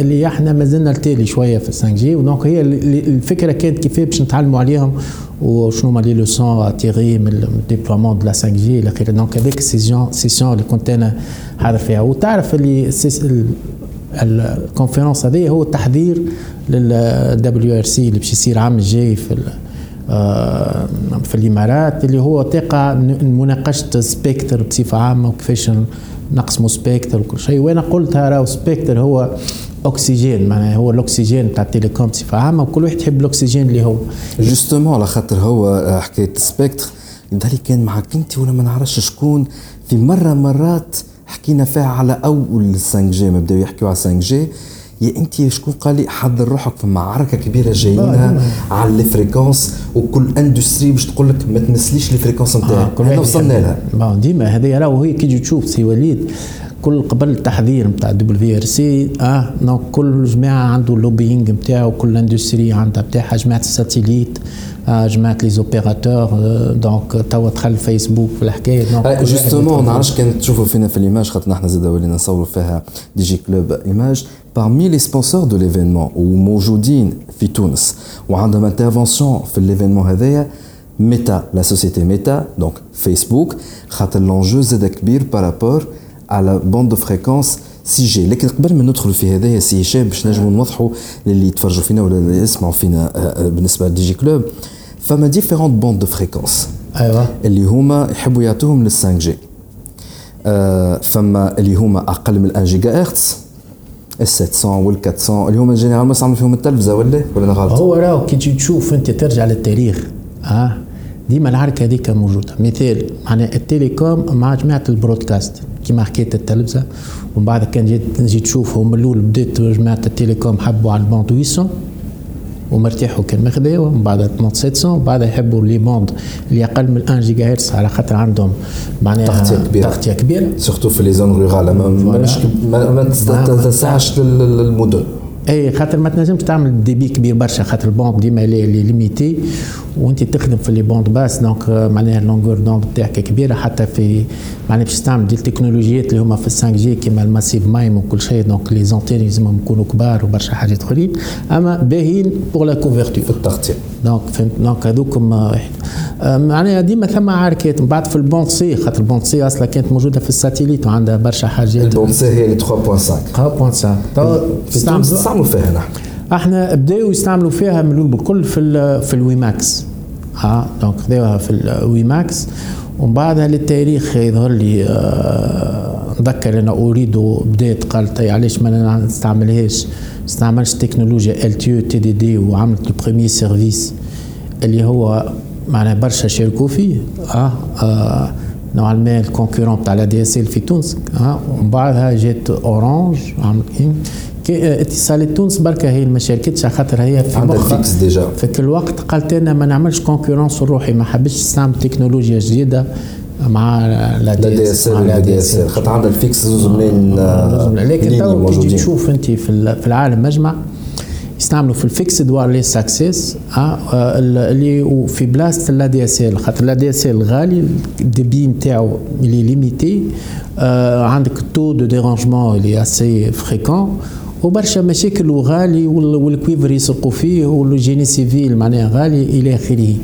S6: اللي إحنا ما زلنا التالي شوية في 5G و donc هي الفكرة كانت كيف باش نتعلموا عليهم وشنو هما les leçons tirées من ال déploiement de la 5G إلى آخره. donc هذيك ال session session اللي كنت أنا حاضر فيها وتعرف اللي ال conférence هذه هو التحضير لل WRC اللي باش يصير العام الجاي في في الإمارات اللي هو تقع مناقشة spectre بصفة عامة وكيفاش نقسموا spectre وكل شيء. وأنا قلتها راهو spectre هو اكسجين معناها هو الأكسجين تاع ال télécom بصفة عامة وكل واحد يحب الأكسجين اللي هو.
S4: justement على خاطر هو حكاية spectre يظهر كان معك أنت ولا ما نعرفش شكون. في مرة مرات حكينا فيها على أول 5G ما بداو يحكيوا على 5G يا انت شكون قال لي حضر روحك في معركة كبيرة جايينها على ال fréquences وكل industrie باش تقول لك ما تنساليش ال fréquence نتاعك. آه وصلنا لها.
S6: ديما هذه راهو هي كي تشوف سي وليد كل قبل التحذير نتاع WRC آه donc كل جماعة عنده ال lobbying نتاعو كل industrie عندها بتاعها جماعة ال satellite آه جماعة les opérateurs donc توا دخل فيسبوك في الحكاية
S4: donc justement نعرفش كان تشوفوا فينا في ال image خاطر نحن زاد ولينا نصوروا فيها DG Club image parmi les sponsors de l'événement وموجودين في تونس وعندهم intervention في l'événement هذايا ميتا la société ميتا donc فيسبوك خاطر l'enjeu زاد كبير par rapport على bande fréquence 6 جي لكن قبل ما ندخلوا في هذايا سي هشام باش نجموا نوضحوا للي يتفرجوا فينا ولا اللي يسمعوا فينا بالنسبة ل DG Club فما différentes bandes de fréquences
S6: أيوه.
S4: اللي هما يحبوا يعطوهم لل 5 جي فما اللي هما أقل من 1 جيجا هرتز ال 700 وال 400 اللي هما généralement يستعملوا فيهم التلفزة ولا ولا أنا غلط؟
S6: هو راهو كي تجي تشوف أنت ترجع للتاريخ ها؟ ديما العركة هذيك موجودة. مثال معناها ال télécom مع جماعة ال broadcast. كيما حكيت التلفزة ومن بعد كان جيت نجي تشوفهم. من الأول بدات جماعة ال télécom حبوا على ال bande 800 ومرتاحوا كان مخذاوه ومن بعد 700 ومن بعد يحبوا les bandes اللي أقل من 1 جيجا هرتز على خاطر عندهم.
S4: معناها تغطية كبيرة.
S6: تغطية كبيرة.
S4: surtout في les zones rurales ما, ما, ما تسعش للمدن
S6: eh خاطر ما تنجمش تعمل débit كبير برشا خاطر ال bande ديما les limité وانت تخدم في les bandes basses donc معناها ال longueur d'onde تاعك كبيرة حتى في معناها باش تستعمل des التكنولوجيات اللي هما في 5 جي كيما ال massive MIMO وكل شيء donc les antennes لازمهم يكونوا كبار وبرشا حاجات أخرين. أما باهيين pour la couverture
S4: في التغطية.
S6: donc فهمت؟ donc هذوكم واحد معناها ديما ثم عركات من بعد في ال bande C خاطر ال bande C أصلا كانت موجودة في ال satellite وعندها برشا حاجات.
S4: ال bande C هي 3.5
S6: 3.5
S4: تستعملوا فيها نحن.
S6: إحنا بداوا يستعملوا فيها من الأول بالكل في في ال WiMAX ها donc خذوها في ال WiMAX ومن بعدها للتاريخ يظهر لي نذكر أنا أريد بدات قالت علاش ما نستعملهاش استعملش تكنولوجيا ال TDD وعملت ال premier service اللي هو معناها برشا شاركوا فيه. آه, آه normalement ال concurrent تاع l'ADSL في تونس. آه ومن بعدها جات اورانج عملت اتصالات تونس بركة هي ما شاركتش خاطر هي في
S4: déjà.
S6: في كل وقت قالت أنا ما نعملش concurrence روحي ما حبيتش نستعمل تكنولوجيا جديدة مع
S4: لا دي اس ال لا دي اس خاطر عندها الفيكس زوز منين
S6: لكن تو تيجي تشوف انت في العالم مجمع يستعملوا في الفيكس وايرلس اكسس اللي في بلاصه لا دي اس ال خاطر لا دي اس ال غالي الدبي نتاعو اللي ليميتي عندك التو دو ديرانجمون اللي اسي فريكون وبرشا مشاكل وغالي والكويفر يسرقوا فيه والجيني سيفيل معناها غالي إلى آخره.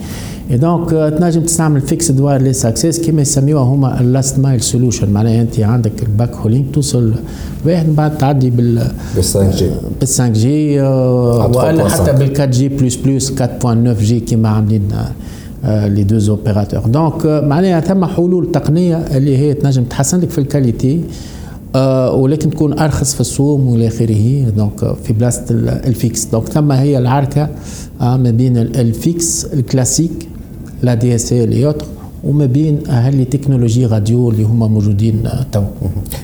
S6: donc تنجم تستعمل Fixed Wireless Access كما يسميوها هما ال last mile solution معناها أنت عندك ال backhauling توصل واحد بعد تعدي بال
S4: بال 5 جي
S6: بال 5 جي ولا حتى بال 4 جي plus plus 4.9 جي كما عاملين les deux opérateurs donc معناها ثم حلول تقنية اللي هي تنجم تحسن لك في ال qualité آه ولكن تكون أرخص في السوق وإلى آخره. donc في بلاصه ال fixe. donc ثم هي العركة آه ما بين ال fixe ال classique l'ADSL et autres وما بين les technologies radio اللي هما موجودين تو.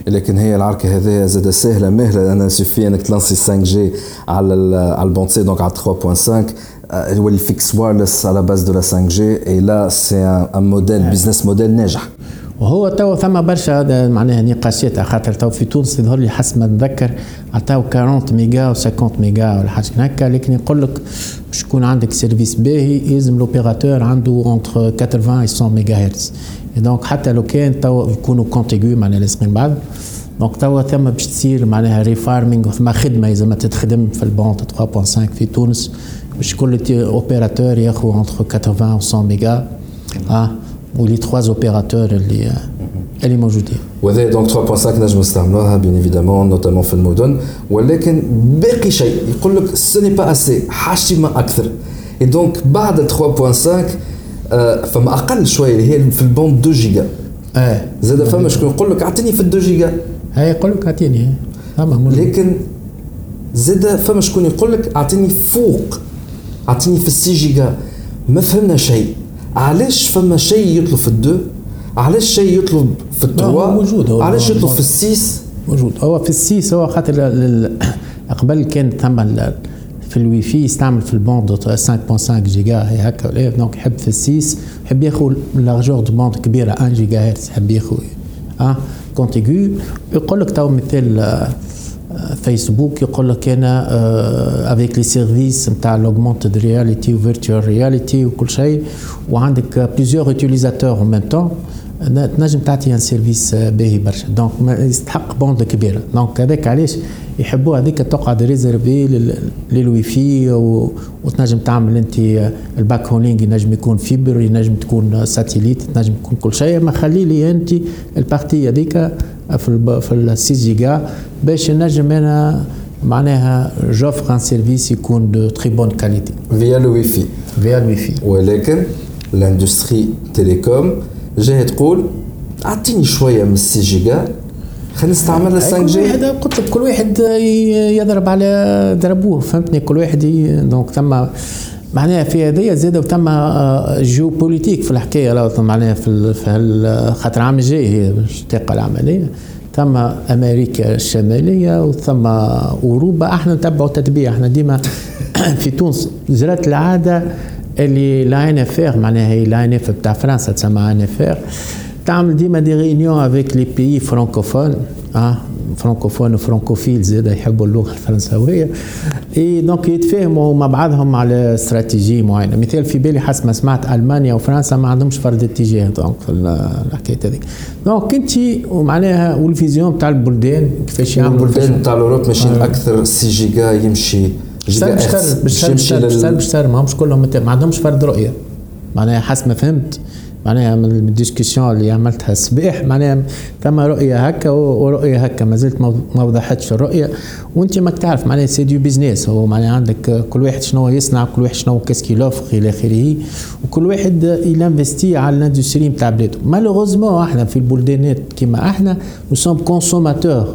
S4: لكن هي العركة هذه زاد سهلة مهلة. أنا sauf أنك ت lancer 5 جي على على ال bande C donc على 3.5 هو ال Fixed Wireless على base de la 5 جي et là c'est un modèle business model ناجح.
S6: وهو تو ثم برشا معناها نقاشات خاطر تو في تونس يظهر لي حسب ما نتذكر عطاو 40 ميجا و 50 ميجا ولا حاجة هكا لكن يقول لك باش يكون عندك service باهي يلزم l'opérateur عنده entre 80 و 100 ميجا هرتز. donc حتى لو كان تو يكونوا contigus معناها لاصقين بعض donc توا ثم باش تصير معناها refarming ثم خدمة ما تتخدم في ال bande 3.5 في تونس. باش كل opérateur ياخذ entre 80 و 100 ميجا آه و les trois opérateurs اللي اللي موجودين
S4: وهذا دونك 3.5 نجم نستعملوها بيان ايفيدامون نوتامون في المدن ولكن باقي شيء يقول لك سوني با اسي حاجتي ما أكثر اي دونك بعد 3.5 آه فما أقل شوية اللي هي في البوند 2 جيجا
S6: آه
S4: زاد فما شكون يقول لك اعطيني في ال 2 جيجا
S6: هاي يقول لك اعطيني
S4: لكن زاد فما شكون يقول لك اعطيني فوق اعطيني في السي جيجا ما فهمنا شيء علاش فما شيء يطلب في الدو؟ علاش شيء يطلب في التروا
S6: موجود هو
S4: علاش يطلب في السيس؟
S6: موجود. هو في السيس هو خاطر قبل كان ثم في الوي في يستعمل في البوند 5.5 جيجا هكا. دونك يحب في السيس يحب ياخذ لارجور دو بوند كبيرة 1 جيجا هرتز يحب ياخذ أه؟ كونتيغو يقول لك تو مثال فيسبوك يقول لك انا افيك لي سيرفيس نتاع لوغمونتد رياليتي وفيرتوال رياليتي وكل شيء وعندك بليزيور اوتيليزاتور ان ميم تون تنجم تعطي un service باهي برشا. donc يستحق bande كبيره donc هذاك علاش يحبوا هذيك تقعد réservée لل Wi-Fi وتنجم تعمل أنت ال backhauling ينجم يكون fibre ينجم تكون satellite ينجم يكون كل شيء. ما خلي لي أنت ال partie هذيك في في ال 6 جيجا باش نجم أنا معناها j'offre un service يكون de très bonne qualité
S4: via ال Wi-Fi
S6: via ال Wi-Fi
S4: ولكن ال industrie télécom جاي تقول أعطيني شوية من 6 جيجا خلينا نستعمل ال 5 G.
S6: هذا قلت لك كل واحد يضرب على ضربوه فهمتني؟ كل واحد donc ثم معناها في هذه زاد وثم géopolitique في الحكاية لو معناها في خاطر العام الجاي هي باش تقع العملية. ثم أمريكا الشمالية وثم أوروبا. أحنا نتبعوا تتبيع أحنا ديما *coughs* في تونس جرت العادة اللي l'ANFR معناها هي l'ANF بتاع فرنسا تسمى ANFR تعمل ديما des réunions avec les pays francophones آه francophones و francophiles زاد يحبوا اللغة الفرنساويه اي donc يتفاهموا مع بعضهم على استراتيجيه معينه مثال في بالي حسب ما سمعت المانيا وفرنسا ما عندهمش فرد اتجاه donc في الحكاية هذيك donc انت ومعناها و ال vision تاع البلدان كيفاش
S4: يعملوا البلدان تاع ال Europe ماشيين. أكثر six giga يمشي
S6: إكس باش باش ماهمش كلهم ما عندهمش فرد رؤية. معناها حسب ما فهمت. معناها من ال discussion اللي عملتها. الصباح معناها ثم رؤية هكا ورؤية هكا. ما زلت ما وضحتش الرؤية. وانت ماك تعرف معناها c'est du business هو معناها عندك كل واحد شنو يصنع كل واحد شنو qu'est-ce qu'il offre إلى آخره. وكل واحد ي investi على ال industrie نتاع بلاده malheureusement إحنا في البلدانات كيما إحنا nous sommes consommateurs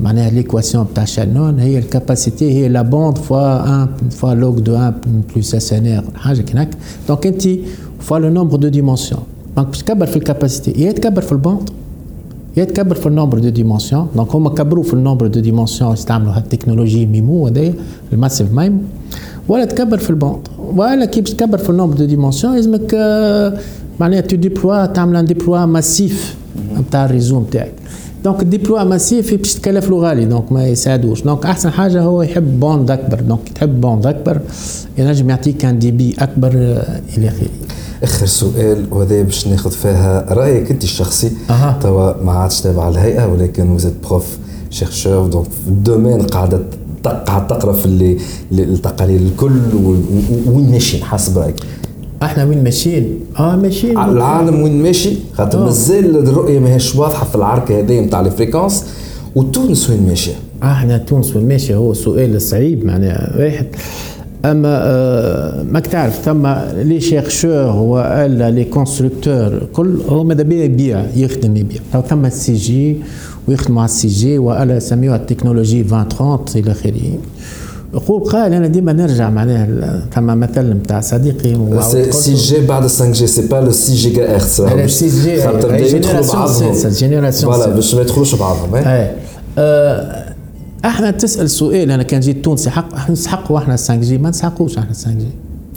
S6: معناها ليكواسيون بتاع شانون هي الكاباسيتي هي لا بوند فوا 1 فوا لوج دو 1 بلوس اس ان ار حاجه كناك دونك انت فوا لو نومبر دو ديمونسيون دونك باش تكبر في الكاباسيتي يا تكبر في البوند يا تكبر في النومبر دو ديمونسيون دونك هما كبروا في النومبر دو ديمونسيون يستعملوا هالتكنولوجي ميمو هذايا الماسيف مايمو ولا تكبر في البوند ولا كي باش تكبر في النومبر دو ديمونسيون لازمك معناها تو ديبلوا تعمل ان ديبلوا ماسيف نتاع الريزو نتاعك donc ال déploiement massif باش تكلف له غالي donc ما يساعدوش donc احسن حاجة هو يحب bande اكبر donc تحب bande اكبر ينجم يعطيك un débit اكبر إلى اخره
S4: آخر سؤال وهذا باش ناخذ فيها رأيك أنت الشخصي.
S6: أه.
S4: توا ما عادش تابع الهيئة ولكن و vous êtes prof chercheur donc في ال domaine قاعدة قاعد تقرأ في التقاليد الكل وين ماشيين حسب رأيك؟
S6: إحنا وين ماشيين؟ آه ماشيين.
S4: العالم وين ماشي؟ خاطر مازال الرؤية ماهيش واضحة في العركه هذه نتاع ال fréquences وتونس وين ماشية؟
S6: إحنا تونس وين ماشية؟ هو سؤال صعيب معناها واحد. اما آه ماك تعرف ثم les chercheurs والا les constructeurs كل هو ماذا بيا يبيع يخدم يبيع. ثم ال six G ويخدموا على ال six G والا يسميوها التكنولوجي 2030 إلى آخره. يقول قال أنا ديما نرجع معناها ثم مثل نتاع صديقي
S4: six G بعد 5 G c'est pas le 6 gigahertz
S6: six G
S4: خاطر يدخلوا بعضهم
S6: générations
S4: voilà باش ما يدخلوش بعضهم
S6: اي إحنا تسأل سؤال. أنا كان جيت تونسي حق إحنا نسحقوا إحنا 5 G ما نسحقوش إحنا 5 G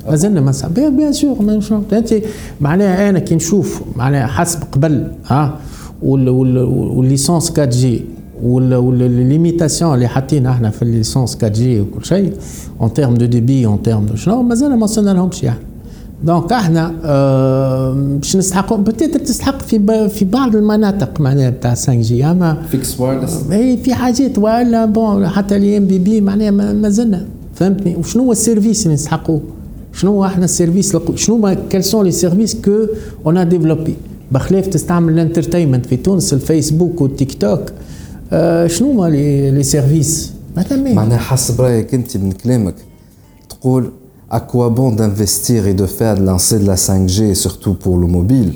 S6: ما زلنا ما نسحق. bien sûr ما أنت معناها أنا كي نشوف معناها حسب قبل ها والليسونس 4 جي والليميتاسيون اللي حاطين إحنا في ال licence 4 G وكل شيء en termes de débit en termes de شنو مازال ما وصلنا لهمش يعني. donc إحنا آه باش نستحقوا peut-être تستحق في في بعض المناطق معناها بتاع 5 G أما
S4: fixed wireless
S6: إي في حاجات ولا bon حتى ال eMBB معناها ما زلنا فهمتني؟ وشنو هو ال service اللي نستحقوه؟ شنو هو إحنا السيرفيس شنو quels sont les services qu'on a développés بخلاف تستعمل ال entertainment في تونس الفيسبوك والتيك توك. شنو هما لي سيرفيس
S4: معناها حسب رايك انت من كلامك تقول à quoi bon d'investir et de faire de lancer de la 5G, surtout pour le mobile,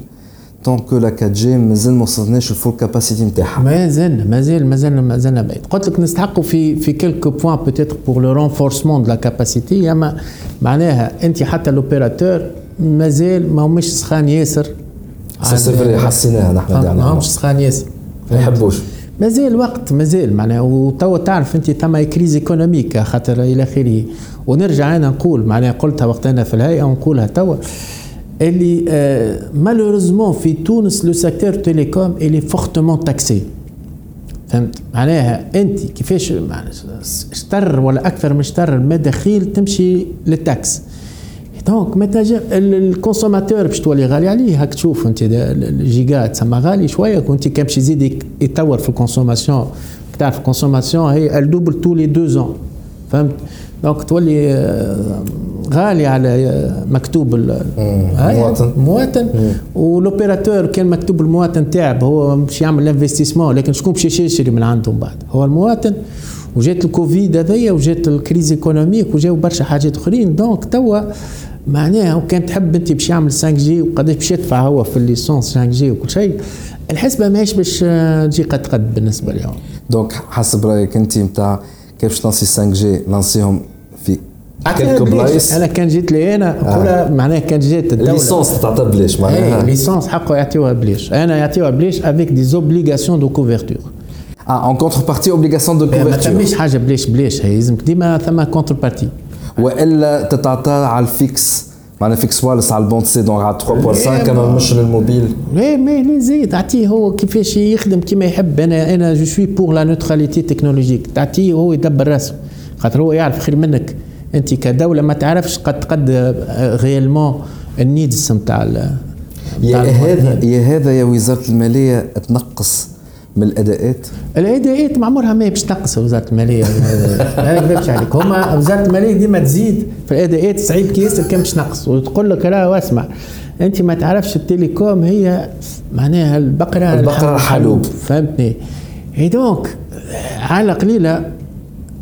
S4: tant que la 4G مازال ما وصلناش الفول كاباسيتي نتاعها
S6: مازال مازال مازال مازال بعيد قلت لك نستحقوا في في كيلكو بوان بوتيتر بور لو رونفورسمون دو لا كاباسيتي اما معناها انت حتى لوبيراتور مازال ما همش سخان ياسر
S4: سي فري حسيناها نحن
S6: ما همش سخان ياسر
S4: ما يحبوش
S6: مازال وقت مازال معناها وتوا تعرف انت ثم crise économique خاطر إلى آخره. ونرجع أنا نقول معناها قلتها وقت أنا في الهيئة ونقولها توا اللي آه malheureusement في تونس le secteur télécom il est fortement taxé فهمت؟ معناها أنت كيفاش شطر ولا أكثر من شطر المداخيل تمشي لل taxes. donc متى ال consommateur باش تولي غالي عليه هاك تشوف انت الجيجا تسمى غالي شوية كنت كان باش يزيد يطور في ال consommation. تعرف ال consommation هي elle double tous les deux ans فهمت؟ donc تولي آه، غالي على آه، مكتوب
S4: المواطن
S6: مواطن. و l'opérateur كان مكتوب المواطن تاعب هو مش يعمل investissement لكن شكون باش يشري من عندهم بعد؟ هو المواطن. وجات الكوفيد هذيا وجات ال crise économique وجاو برشا حاجات أخرين. donc توا معناها وكان تحب أنت باش يعمل 5 G وقداش باش يدفع هو في ال licence 5 G وكل شيء. الحسبة ماهيش باش تجي قد قد بالنسبة لهم
S4: donc حسب رأيك أنت نتاع كيفاش ت lancer 5 G lancer هم في كلك بلايص؟
S6: أنا كان جيت لي أنا نقولها آه. معناها كان جات
S4: الدولة ال licence تعطى بلاش
S6: معناها. ال licence حقه يعطيوها بلاش. أنا يعطيوها بلاش avec des obligations de
S4: couverture آه en contrepartie obligation de couverture ما
S6: تسميش حاجة بلاش بلاش هي لازمك ديما ثم contrepartie
S4: والا تتعطى على ال fixe معناها fixed wireless على ال bande C donc على 3.5 كما مش للموبيل
S6: إيه mais لي زيد تعطيه هو كيفاش يخدم كيما يحب أنا أنا je suis pour la neutralité technologique تعطيه هو يدبر راسه خاطر هو يعرف خير منك انت كدوله ما تعرفش قد تقد réellement ال needs نتاع
S4: يا هذا يا هذا يا وزاره الماليه تنقص من الأداءات؟
S6: الأداءات ما عمرها ما باش تنقص وزارة المالية. *laughs* ما نكذبش عليك. هما وزارة المالية ديما تزيد في الأداءات. صعيب كي ياسر كان باش تنقص. وتقول لك لا اسمع أنت ما تعرفش ال télécom هي معناها البقرة
S4: البقرة الحلوب.
S6: فهمتني؟ إي donc على قليلة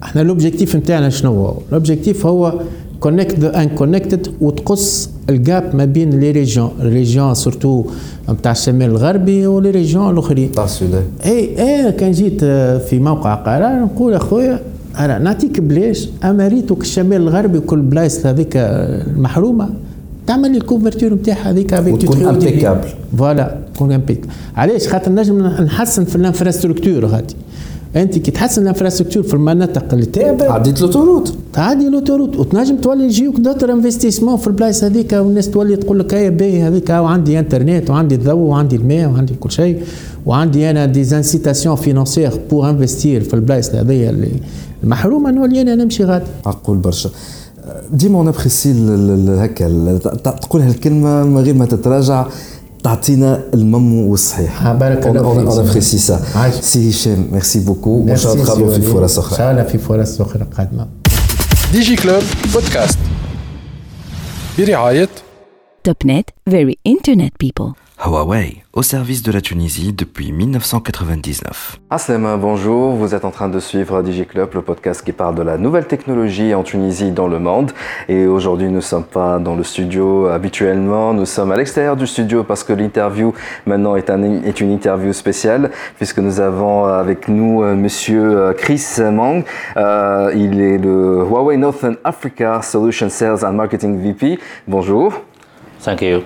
S6: إحنا l'objectif نتاعنا شنو هو؟ l'objectif هو connect the unconnected وتقص ال gap ما بين les régions régions surtout نتاع الشمال الغربي و les régions الأخرين.
S4: تاع السودان.
S6: إي إي كان جيت في موقع قرار نقول أخويا أنا نعطيك بلاش اما ريتك الشمال الغربي وكل بلايص هذيك المحرومة تعمل لي ال couverture نتاعها هذيك
S4: وتكون impeccable
S6: voilà تكون impeccable علاش؟ خاطر نجم نحسن في ال infrastructure هذه. أنت كي تحسن ال infrastructure في المناطق اللي تعبت
S4: عديت l'autoroute
S6: تعدي l'autoroute وتنجم تولي يجيوك d'autres investissements في البلايص هذيك والناس تولي تقول لك هيا باهي هذيك وعندي إنترنت وعندي الضوء وعندي الماء وعندي كل شيء وعندي أنا des incitations financières pour investir في البلايص هذيا اللي المحرومة. نولي أنا نمشي غادي.
S4: معقول برشا. ديما on apprécie هكا تقول هالكلمه من غير ما تتراجع. تعطينا المم والصحيح.
S6: بارك الله فيك.
S4: on apprécie ça سي هشام merci beaucoup وان شاء الله في فرص أخرى
S6: ان شاء الله في فرص أخرى قادمه
S1: Digi Club podcast برعايه
S2: توب نت فيري انترنت بيبل
S3: Huawei, au service de la Tunisie depuis 1999.
S4: Aslema, bonjour, vous êtes en train de suivre DigiClub, le podcast qui parle de la nouvelle technologie en Tunisie et dans le monde. Et aujourd'hui, nous ne sommes pas dans le studio habituellement, nous sommes à l'extérieur du studio parce que l'interview maintenant est, un, est, une interview spéciale puisque nous avons avec nous euh, monsieur euh, Chris Mang. Euh, il est le Huawei Northern Africa Solution Sales and Marketing VP. Bonjour.
S7: Thank you.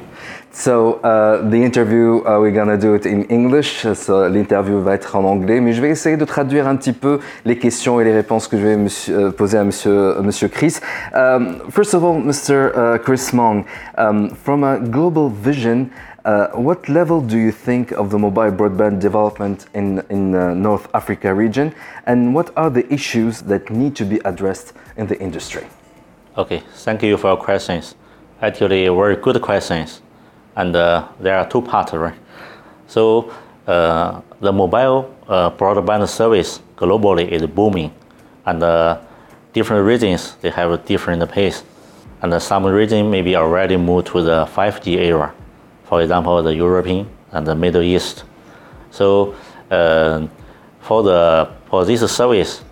S4: So uh, the interview, uh, we're gonna do it in English. So l'interview va être en anglais, mais je vais essayer de traduire un petit peu les questions et les réponses que je vais monsieur, uh, poser à Monsieur, monsieur Chris. Um, first of all, Mr. Uh, Chris Mong, um, from a global vision, uh, what level do you think of the mobile broadband development in in the North Africa region, and what are the issues that need to be addressed in the industry?
S7: Okay, thank you for your questions. Actually, very good questions and uh, there are two parts, right? So uh, the mobile uh, broadband service globally is booming, and different regions they have a different pace, and some regions maybe already moved to the 5G era, for example, the European and the Middle East. So uh, for the for this service,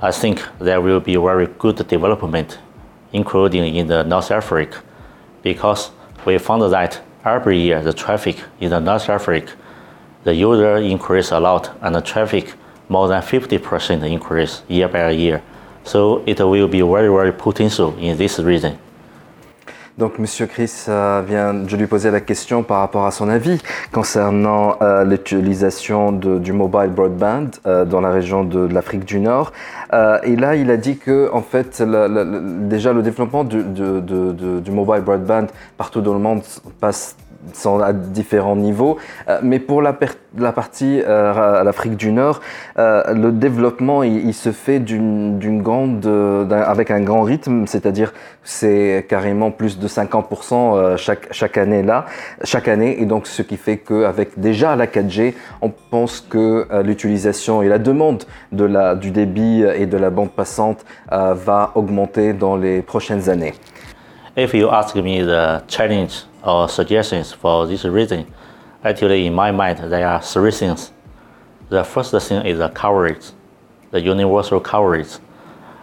S7: I think there will be very good development, including in the North Africa, because we found that every year the traffic in the North Africa, the user increase a lot and the traffic more than 50% increase year by year. So it will be very, very potential in this region.
S4: Donc, Monsieur Chris euh, vient, je lui posais la question par rapport à son avis concernant euh, l'utilisation du mobile broadband euh, dans la région de, l'Afrique du Nord. et là, il a dit que, en fait, déjà le développement du, du mobile broadband partout dans le monde passe sont à différents niveaux. Euh, mais pour la, partie euh, à l'Afrique du Nord, euh, le développement il, se fait grande, avec un grand rythme, c'est-à-dire c'est carrément plus de 50% chaque, chaque année là, chaque année. Et donc ce qui fait qu'avec déjà la 4G, on pense que l'utilisation et la demande de la, du débit et de la bande passante va augmenter dans les prochaines années.
S7: If you ask me the challenge or suggestions for this reason, actually in my mind there are three things. The first thing is the coverage, the universal coverage.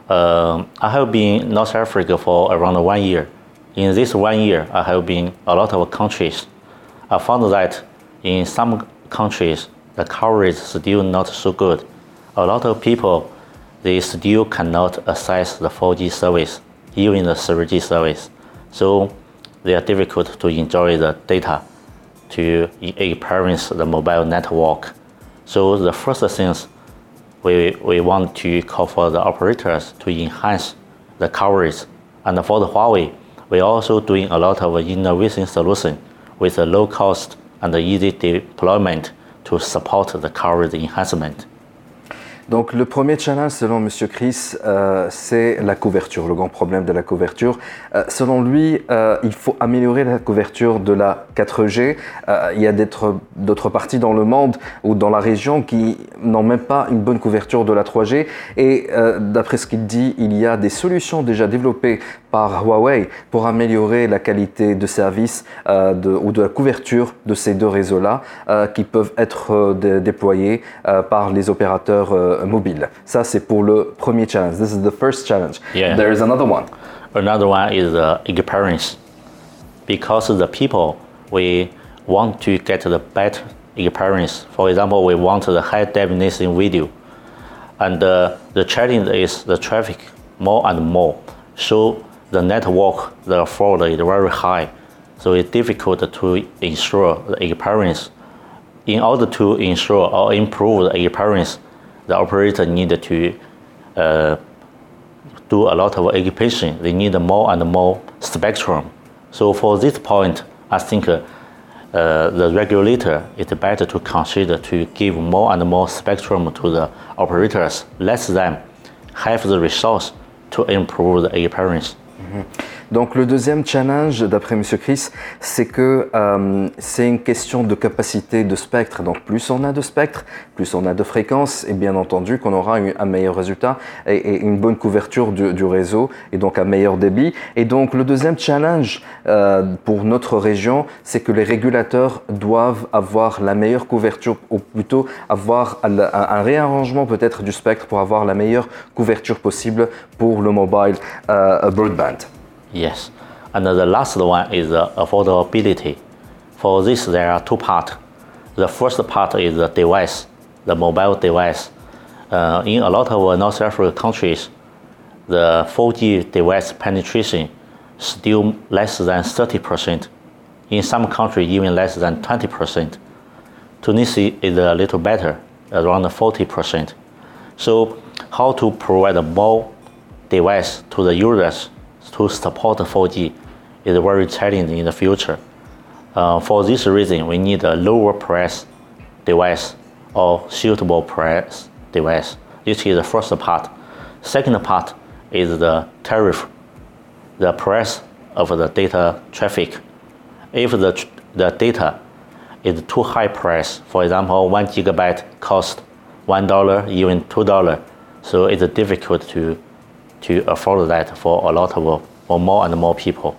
S7: Um, I have been in North Africa for around one year. In this one year, I have been a lot of countries. I found that in some countries, the coverage is still not so good. A lot of people, they still cannot access the 4G service, even the 3G service. So they are difficult to enjoy the data to experience the mobile network. So the first things we, we want to call for the operators to enhance the coverage. And for the Huawei, we're also doing a lot of innovation solution with a low cost and easy deployment to support the coverage enhancement.
S4: Donc le premier challenge selon M. Chris, euh, c'est la couverture, le grand problème de la couverture. Euh, selon lui, euh, il faut améliorer la couverture de la 4G. il y a d'autres parties dans le monde ou dans la région qui n'ont même pas une bonne couverture de la 3G. Et d'après ce qu'il dit, il y a des solutions déjà développées par Huawei pour améliorer la qualité de service ou de la couverture de ces deux réseaux-là qui peuvent être déployés par les opérateurs mobile. Ça, c'est pour le premier challenge. This is the first challenge.
S7: Yeah.
S4: There is another one.
S7: Another one is the experience. Because the people, we want to get the better experience. For example, we want the high definition video. And uh, the challenge is the traffic more and more. So the network, the fraud is very high. So it's difficult to ensure the experience. In order to ensure or improve the experience, the operator need to uh, do a lot of occupation. They need more and more spectrum. So for this point, I think uh, the regulator is better to consider to give more and more spectrum to the operators, let them have the resource to improve the experience.
S4: Mm-hmm. Donc le deuxième challenge, d'après M. Chris, c'est que euh, c'est une question de capacité de spectre. Donc plus on a de spectre, plus on a de fréquences, et bien entendu qu'on aura un meilleur résultat et, une bonne couverture du, réseau, et donc un meilleur débit. Et donc le deuxième challenge euh, pour notre région, c'est que les régulateurs doivent avoir la meilleure couverture, ou plutôt avoir un, un réarrangement peut-être du spectre pour avoir la meilleure couverture possible pour le mobile euh, broadband.
S7: Yes. And the last one is the affordability. For this, there are two parts. The first part is the device, the mobile device. Uh, in a lot of North African countries, the 4G device penetration still less than 30%. In some countries, even less than 20%. Tunisia is a little better, around 40%. So, how to provide more device to the users to support 4G is very challenging in the future. Uh, for this reason, we need a lower price device or suitable price device. This is the first part. Second part is the tariff, the price of the data traffic. If the, the data is too high price, for example, one gigabyte cost one dollar, even two dollar, so it's difficult to to uh, afford that for a lot of for more and more people.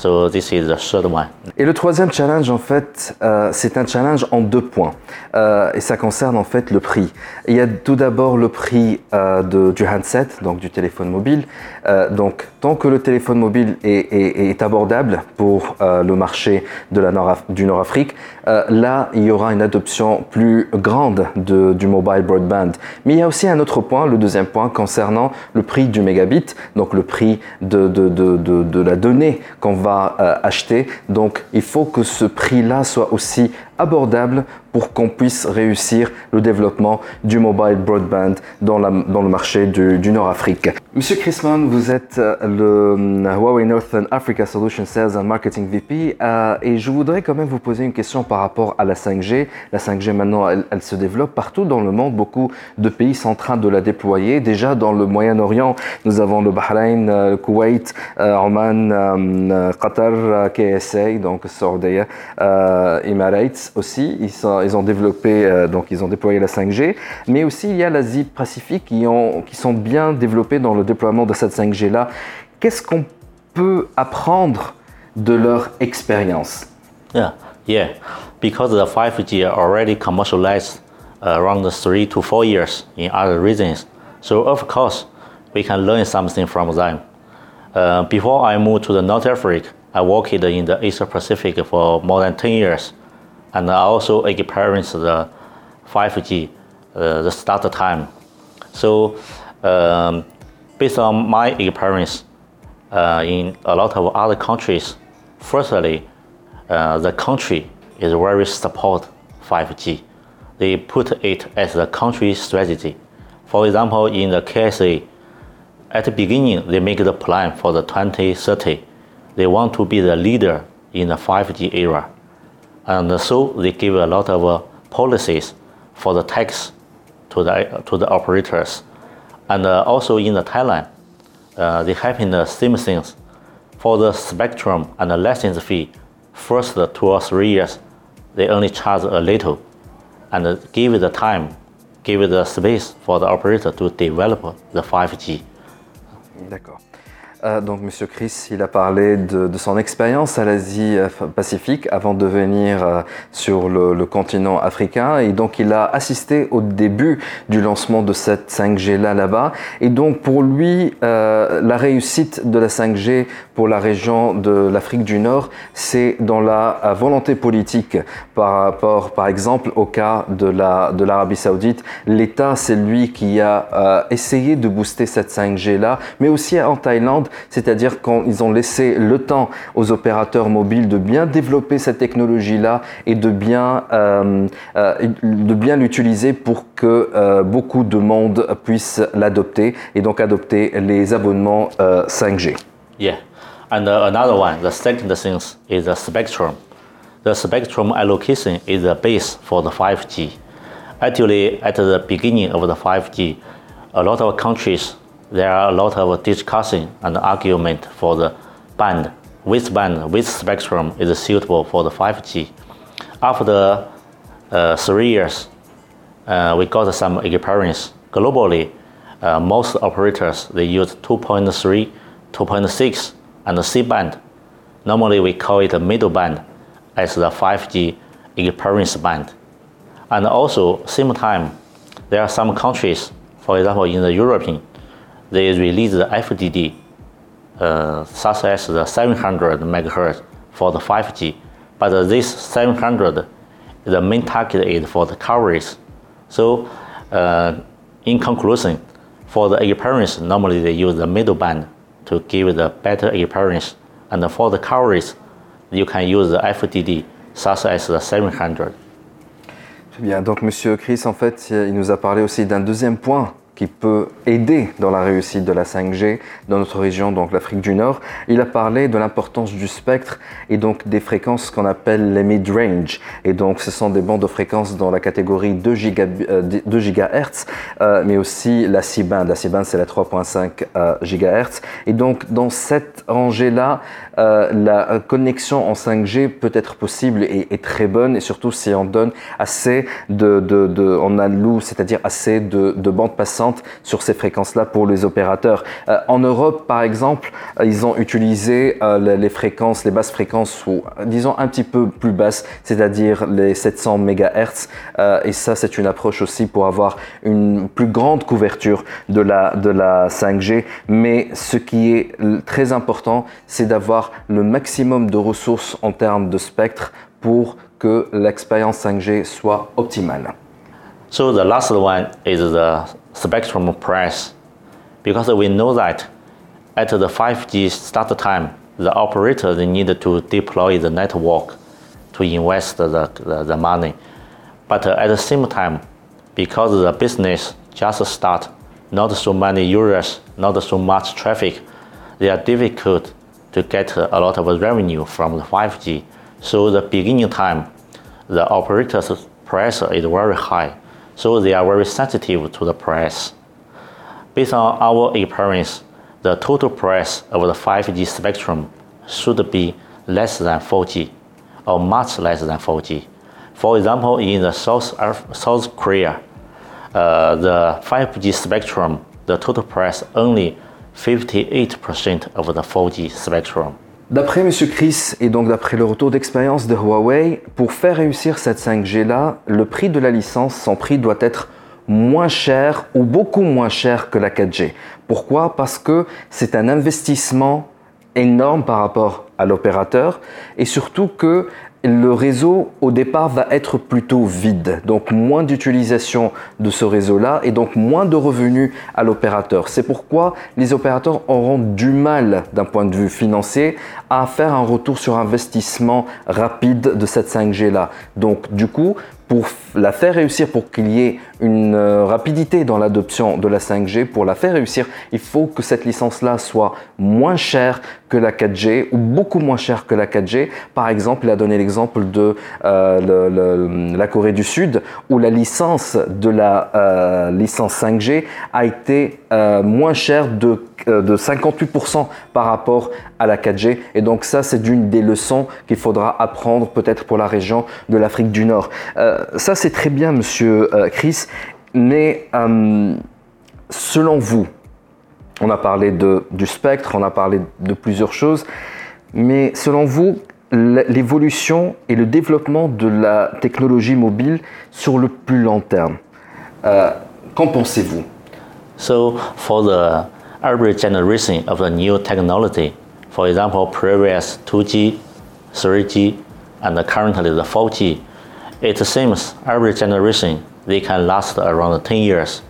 S7: So this is the third one.
S4: Et le troisième challenge, en fait, euh, c'est un challenge en deux points. Euh, et ça concerne en fait le prix. Il y a tout d'abord le prix euh, du handset, donc du téléphone mobile. Donc tant que le téléphone mobile est, abordable pour le marché du Nord-Afrique, là il y aura une adoption plus grande de, du mobile broadband. Mais il y a aussi un autre point, le deuxième point, concernant le prix du mégabit, donc le prix de la donnée qu'on va euh, acheter. Donc il faut que ce prix-là soit aussi abordable pour qu'on puisse réussir le développement du mobile broadband dans, le marché du, Nord-Afrique. Monsieur Chrisman, vous êtes euh, le euh, Huawei Northern Africa Solution Sales and Marketing VP euh, et je voudrais quand même vous poser une question par rapport à la 5G. La 5G maintenant, elle, se développe partout dans le monde. Beaucoup de pays sont en train de la déployer. Déjà dans le Moyen-Orient, nous avons le Bahreïn, le Koweït, Oman, Qatar, KSA, donc Saudi, Emirates aussi. Ils ont développé, euh, donc ils ont déployé la 5G, mais aussi il y a l'Asie Pacifique qui, ont, qui sont bien développés dans le déploiement de cette 5G-là. Qu'est-ce qu'on peut apprendre de leur expérience?
S7: Yeah, yeah, because the 5G are already commercialized uh, around three to four years in other regions. So of course, we can learn something from them. Uh, before I moved to the North Africa, I worked in the Asia Pacific for more than 10 years. And I also experienced the 5G, uh, the start time. So um, based on my experience uh, in a lot of other countries, firstly, uh, the country is very support 5G. They put it as a country strategy. For example, in the KSA, at the beginning, they make the plan for the 2030. They want to be the leader in the 5G era. And so they give a lot of uh, policies for the tax to the, to the operators. And uh, also in the Thailand, uh, they have the same things. For the spectrum and the license fee, first two or three years, they only charge a little and give the time, give the space for the operator to develop the 5G.
S4: D'accord. Euh, donc, Monsieur Chris, il a parlé de, son expérience à l'Asie euh, avant de venir euh, sur le, continent africain. Et donc, il a assisté au début du lancement de cette 5G là là-bas. Et donc, pour lui, euh, la réussite de la 5G pour la région de l'Afrique du Nord, c'est dans la volonté politique par rapport, par exemple, au cas de la de l'Arabie Saoudite. L'État, c'est lui qui a essayé de booster cette 5G là, mais aussi en Thaïlande c'est-à-dire qu'ils ont laissé le temps aux opérateurs mobiles de bien développer cette technologie-là et de bien, euh, euh, bien l'utiliser pour que euh, beaucoup de monde puisse l'adopter et donc adopter les abonnements 5G.
S7: Yeah, and uh, another one, the second thing is the spectrum. The spectrum allocation is the base for the 5G. Actually, at the beginning of the 5G, a lot of countries there are a lot of discussion and argument for the band, which band, which spectrum is suitable for the 5G. After uh, three years, uh, we got some experience. Globally, uh, most operators, they use 2.3, 2.6, and the C band. Normally, we call it middle band as the 5G experience band. And also, same time, there are some countries, for example, in the European, they release the FDD, uh, such as the 700 megahertz for the 5G. But uh, this 700, the main target is for the coverage. So, uh, in conclusion, for the experience, normally they use the middle band to give the better experience. And for the coverage, you can use the FDD, such as the 700.
S4: Bien, donc Monsieur Chris, en fait, il nous a parlé aussi d'un deuxième point qui peut aider dans la réussite de la 5G dans notre région, donc l'Afrique du Nord. Il a parlé de l'importance du spectre et donc des fréquences qu'on appelle les mid-range. Et donc ce sont des bandes de fréquences dans la catégorie 2, giga, 2 GHz, euh, mais aussi la C-band. La C-band c'est la 3.5 euh, GHz. Et donc dans cette rangée-là, euh, la connexion en 5G peut être possible et, et, très bonne, et surtout si on donne assez de, de, de on c'est-à-dire assez de bandes passantes sur ces fréquences-là pour les opérateurs. Euh, en Europe, par exemple, euh, ils ont utilisé euh, les fréquences, les basses fréquences, ou disons un petit peu plus basses, c'est-à-dire les 700 MHz. et ça, c'est une approche aussi pour avoir une plus grande couverture de la, de la 5G. Mais ce qui est très important, c'est d'avoir le maximum de ressources en termes de spectre pour que l'expérience 5G soit optimale.
S7: So the last one is the spectrum price because we know that at the 5G start time, the operator they need to deploy the network to invest the, the, the money. But at the same time, because the business just start, not so many users, not so much traffic, they are difficult to get a lot of revenue from the 5G. So the beginning time, the operator's price is very high. So they are very sensitive to the price. Based on our experience, the total price of the 5G spectrum should be less than 4G or much less than 4G. For example, in the South, South Korea, uh, the 5G spectrum, the total price only 58% of the 4G spectrum.
S4: D'après M. Chris et donc d'après le retour d'expérience de Huawei, pour faire réussir cette 5G là, le prix de la licence, son prix doit être moins cher ou beaucoup moins cher que la 4G. Pourquoi? Parce que c'est un investissement énorme par rapport à l'opérateur et surtout que le réseau au départ va être plutôt vide, donc moins d'utilisation de ce réseau-là et donc moins de revenus à l'opérateur. C'est pourquoi les opérateurs auront du mal d'un point de vue financier à faire un retour sur investissement rapide de cette 5G-là. Donc du coup, pour la faire réussir, pour qu'il y ait une euh, rapidité dans l'adoption de la 5G, pour la faire réussir, il faut que cette licence-là soit moins chère que la 4G ou beaucoup moins chère que la 4G. Par exemple, il a donné l'exemple de euh, la Corée du Sud où la licence de la euh, licence 5G a été moins chère de, de 58% par rapport à la 4G. Et donc ça, c'est d'une des leçons qu'il faudra apprendre peut-être pour la région de l'Afrique du Nord ça c'est très bien, monsieur euh, Chris, mais euh, selon vous, on a parlé de, du spectre, on a parlé de plusieurs choses, mais selon vous, l'évolution et le développement de la technologie mobile sur le plus long terme, euh, qu'en pensez-vous?
S7: So, for the every generation of the new technology, for example, previous 2G, 3G, and currently the 4G, it seems every generation they can last around 10 years.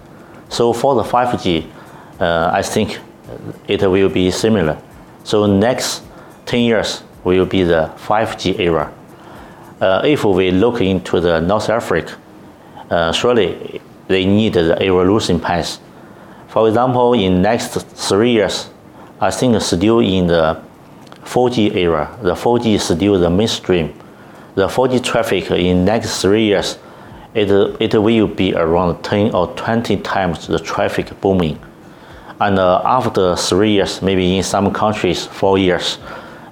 S7: So for the 5G, uh, I think it will be similar. So next 10 years will be the 5G era. Uh, if we look into the North Africa, uh, surely they need the evolution path. For example, in next three years, I think still in the 4G era, the 4G is still the mainstream the 4G traffic in next three years, it, it will be around 10 or 20 times the traffic booming. And uh, after three years, maybe in some countries, four years,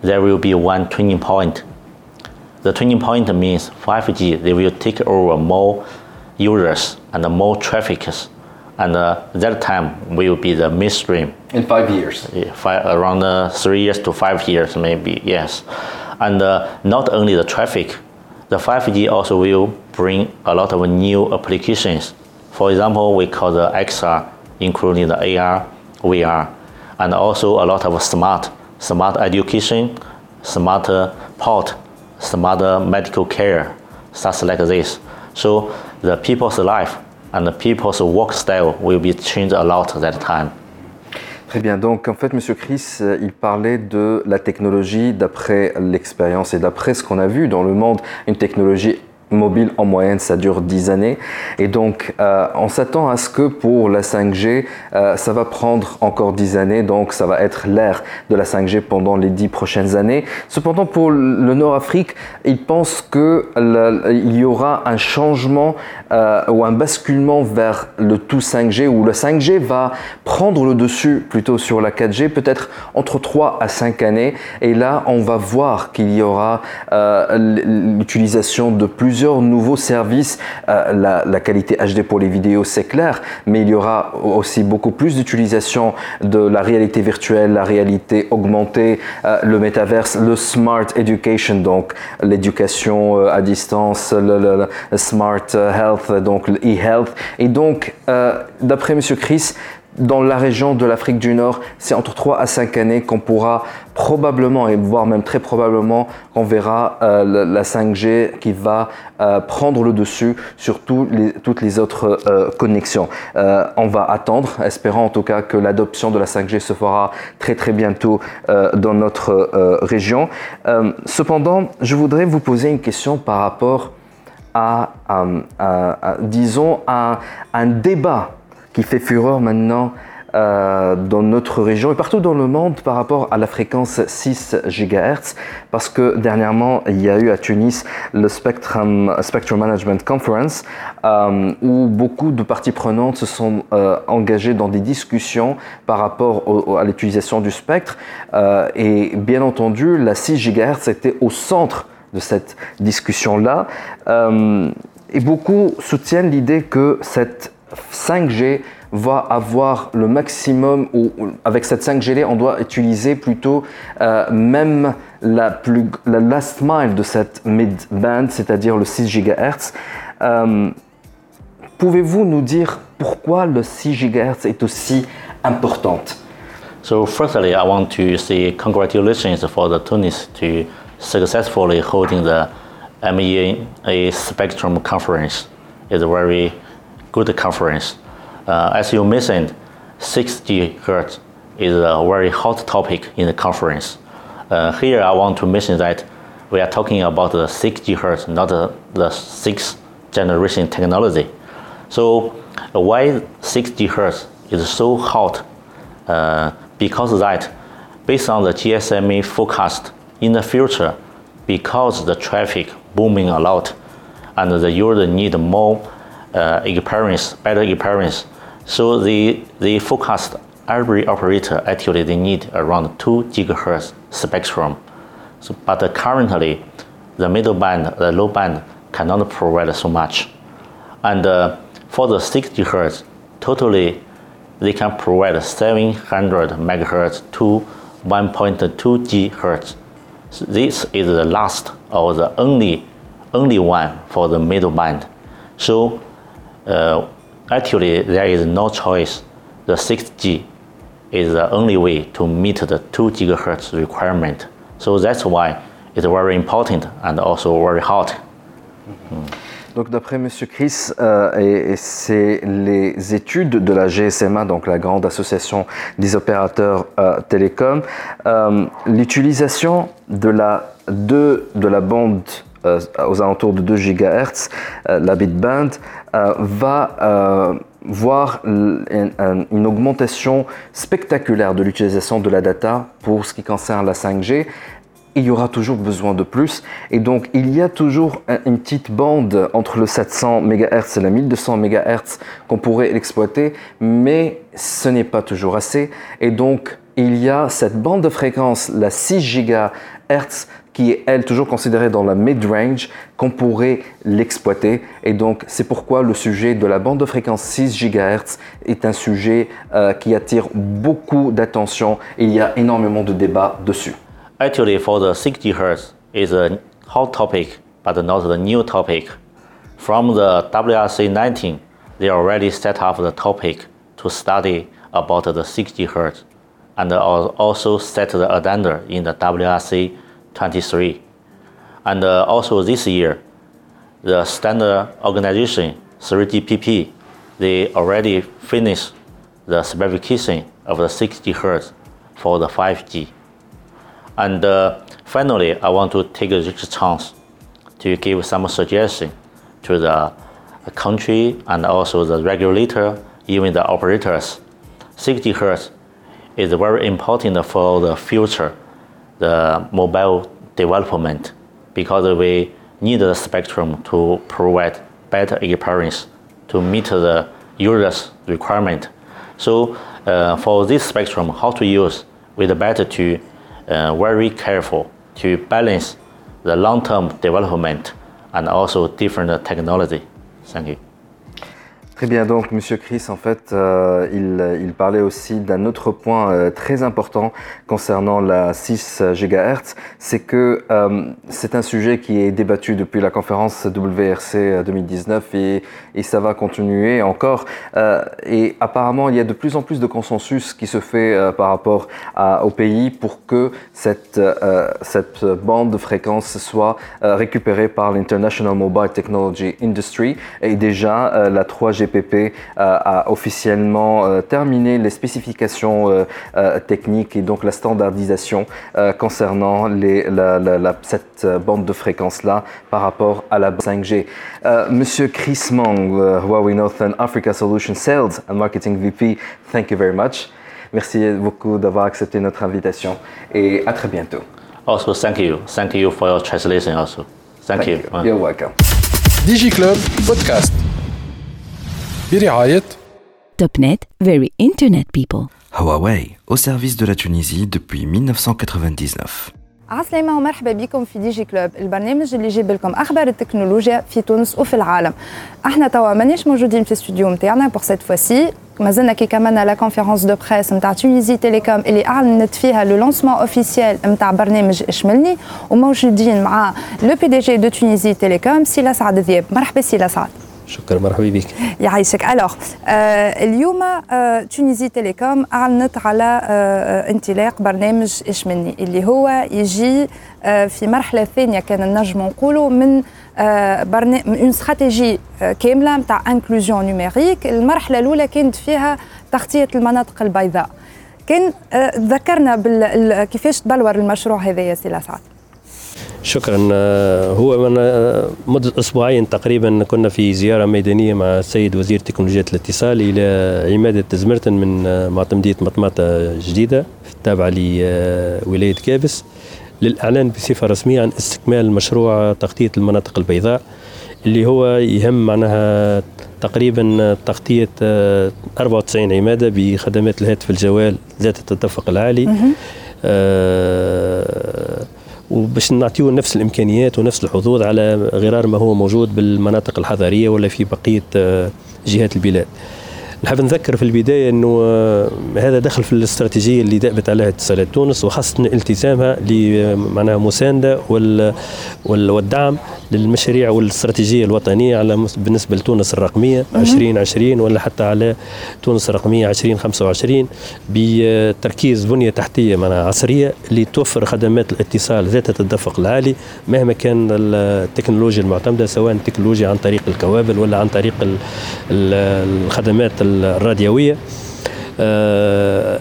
S7: there will be one turning point. The turning point means 5G, they will take over more users and more traffic. And uh, that time will be the mainstream.
S4: In five years?
S7: Yeah, five, around uh, three years to five years, maybe, yes. And uh, not only the traffic, the 5G also will bring a lot of new applications. For example, we call the XR, including the AR, VR, and also a lot of smart, smart education, smart port, smart medical care, stuff like this. So the people's life and the people's work style will be changed a lot at that time.
S4: Très bien. Donc, en fait, Monsieur Chris, euh, il parlait de la technologie d'après l'expérience et d'après ce qu'on a vu dans le monde, une technologie mobile en moyenne ça dure 10 années. Et donc euh, on s'attend à ce que pour la 5G euh, ça va prendre encore 10 années. Donc ça va être l'ère de la 5G pendant les 10 prochaines années. Cependant pour le Nord-Afrique il pense que il y aura un changement euh, ou un basculement vers le tout 5G où le 5G va prendre le dessus plutôt sur la 4G peut-être entre 3 à 5 années. Et là on va voir qu'il y aura l'utilisation de plus nouveaux services. Euh, la, qualité HD pour les vidéos, c'est clair, mais il y aura aussi beaucoup plus d'utilisation de la réalité virtuelle, la réalité augmentée, euh, le métaverse, le smart education, donc l'éducation euh, à distance, le, smart health, donc le e-health. Et donc, d'après Monsieur Chris, dans la région de l'Afrique du Nord, c'est entre 3 à 5 années qu'on pourra probablement, et voire même très probablement, qu'on verra euh, la, 5G qui va euh, prendre le dessus sur toutes les autres euh, connexions. on va attendre, espérant en tout cas que l'adoption de la 5G se fera très très bientôt dans notre région. cependant, je voudrais vous poser une question par rapport à, disons, à un débat qui fait fureur maintenant euh, dans notre région et partout dans le monde par rapport à la fréquence 6 GHz parce que dernièrement il y a eu à Tunis le Spectrum, Spectrum Management Conference euh, où beaucoup de parties prenantes se sont euh, engagées dans des discussions par rapport à l'utilisation du spectre. Et bien entendu la 6 GHz était au centre de cette discussion-là. Et beaucoup soutiennent l'idée que cette 5G va avoir le maximum, ou avec cette 5G, on doit utiliser plutôt euh, même la, plus, la last mile de cette mid-band, c'est-à-dire le 6 GHz. Euh, pouvez-vous nous dire pourquoi le 6 GHz est aussi importante?
S7: So firstly, I want to say congratulations for the Tunis to successfully holding the MEA Spectrum Conference. It's very good conference. Uh, as you mentioned, 6 GHz is a very hot topic in the conference. Uh, here I want to mention that we are talking about the 6 GHz, not the, the sixth generation technology. So why 6 GHz is so hot? Uh, because that, based on the GSMA forecast in the future, because the traffic booming a lot, and the user need more uh, experience, better experience so they, they forecast every operator actually they need around 2 gigahertz spectrum. So, but currently, the middle band, the low band cannot provide so much. And uh, for the 6 gigahertz, totally they can provide 700 megahertz to 1.2 gigahertz. So this is the last or the only only one for the middle band. So uh, actually there is no choice. The 6G is the only way to meet the 2 gigahertz requirement. So that's why it's very important and also very hot.
S4: Donc d'après M. Chris, euh, et, et c'est les études de la GSMA, donc la grande association des opérateurs euh, télécoms, euh, l'utilisation de la, de, de la bande euh, aux alentours de 2 GHz, euh, la bitband, euh, va voir une, augmentation spectaculaire de l'utilisation de la data pour ce qui concerne la 5G. Il y aura toujours besoin de plus. Et donc, il y a toujours une petite bande entre le 700 MHz et la 1200 MHz qu'on pourrait exploiter, mais ce n'est pas toujours assez. Et donc, il y a cette bande de fréquence, la 6 GHz, qui est, elle, toujours considérée dans la mid-range, qu'on pourrait l'exploiter. Et donc, c'est pourquoi le sujet de la bande de fréquence 6 GHz est un sujet euh, qui attire beaucoup d'attention il y a énormément de débats dessus.
S7: Actually, for the 6 GHz is a hot topic, but not the new topic. From the WRC 19, they already set up the topic to study about the 6 GHz and also set the agenda in the WRC 23. And uh, also this year, the standard organization 3GPP, they already finished the specification of the 60 Hz for the 5G. And uh, finally, I want to take this chance to give some suggestion to the country and also the regulator, even the operators. 60 Hz is very important for the future the mobile development because we need the spectrum to provide better experience to meet the user's requirement. So uh, for this spectrum, how to use, we better to uh, very careful to balance the long-term development and also different technology. Thank you.
S4: Très bien, donc Monsieur Chris, en fait, euh, il, il, parlait aussi d'un autre point euh, très important concernant la 6 GHz, c'est que euh, c'est un sujet qui est débattu depuis la conférence WRC 2019 et, et ça va continuer encore. et apparemment, il y a de plus en plus de consensus qui se fait par rapport à, au pays pour que cette, cette bande de fréquence soit récupérée par l'International Mobile Technology Industry et déjà la 3G GPP euh, a officiellement euh, terminé les spécifications euh, techniques et donc la standardisation concernant les, la, la, cette bande de fréquence-là par rapport à la 5G. Monsieur Chris Mong, Huawei Northern Africa Solution Sales and Marketing VP, thank you very much. Merci beaucoup d'avoir accepté notre invitation et à très bientôt.
S7: Also, thank you. Thank you for your translation also. Thank, thank you.
S4: you. You're welcome.
S1: DigiClub Podcast. برعاية
S2: Topnet, very internet people.
S3: Huawei, au service de la Tunisie depuis 1999.
S8: عسلامة ومرحبا بكم في Digi Club البرنامج اللي يجيب لكم أخبار التكنولوجيا في تونس وفي العالم إحنا توا مانيش موجودين في الاستوديو نتاعنا pour cette fois-ci مازلنا كي كملنا la conférence de presse نتاع Tunisie Telecom اللي أعلنت فيها le lancement officiel نتاع برنامج إشملني وموجودين مع le PDG de Tunisie Telecom سي سعد ذياب مرحبا سي سعد
S9: شكرا مرحبا بك.
S8: يعيشك alors آه اليوم آه Tunisie Telecom أعلنت على آه انطلاق برنامج إشملني؟ اللي هو يجي في مرحلة ثانية كان نجم نقولوا من برنامج une stratégie كاملة نتاع inclusion numérique المرحلة الأولى كانت فيها تغطية المناطق البيضاء. كان ذكرنا كيفاش تبلور المشروع هذا يا سي سعد
S9: شكرا. آه، هو من آه، مدة أسبوعين تقريبا كنا في زيارة ميدانية مع السيد وزير تكنولوجيات الاتصال إلى عمادة تزمرتن من آه، معتمدية مطمطة جديدة تابعة لولاية كابس للإعلان بصفة رسمية عن استكمال مشروع تغطية المناطق البيضاء اللي هو يهم معناها تقريبا تغطية 94 عمادة بخدمات الهاتف الجوال ذات التدفق العالي. وباش نعطيو نفس الإمكانيات ونفس الحظوظ على غرار ما هو موجود بالمناطق الحضريه ولا في بقية آه، جهات البلاد. نحب نذكر في البداية إنه آه، هذا دخل في الاستراتيجية اللي دابت عليها اتصالات تونس وخاصة التزامها لمعناها مساندة والدعم للمشاريع والاستراتيجية الوطنية على بالنسبة لتونس الرقمية 2020 ولا حتى على تونس الرقمية 2025 بتركيز بنية تحتية معناها عصرية اللي توفر خدمات الاتصال ذات التدفق العالي مهما كان التكنولوجيا المعتمدة سواء التكنولوجيا عن طريق الكوابل ولا عن طريق الخدمات الراديوية. آه،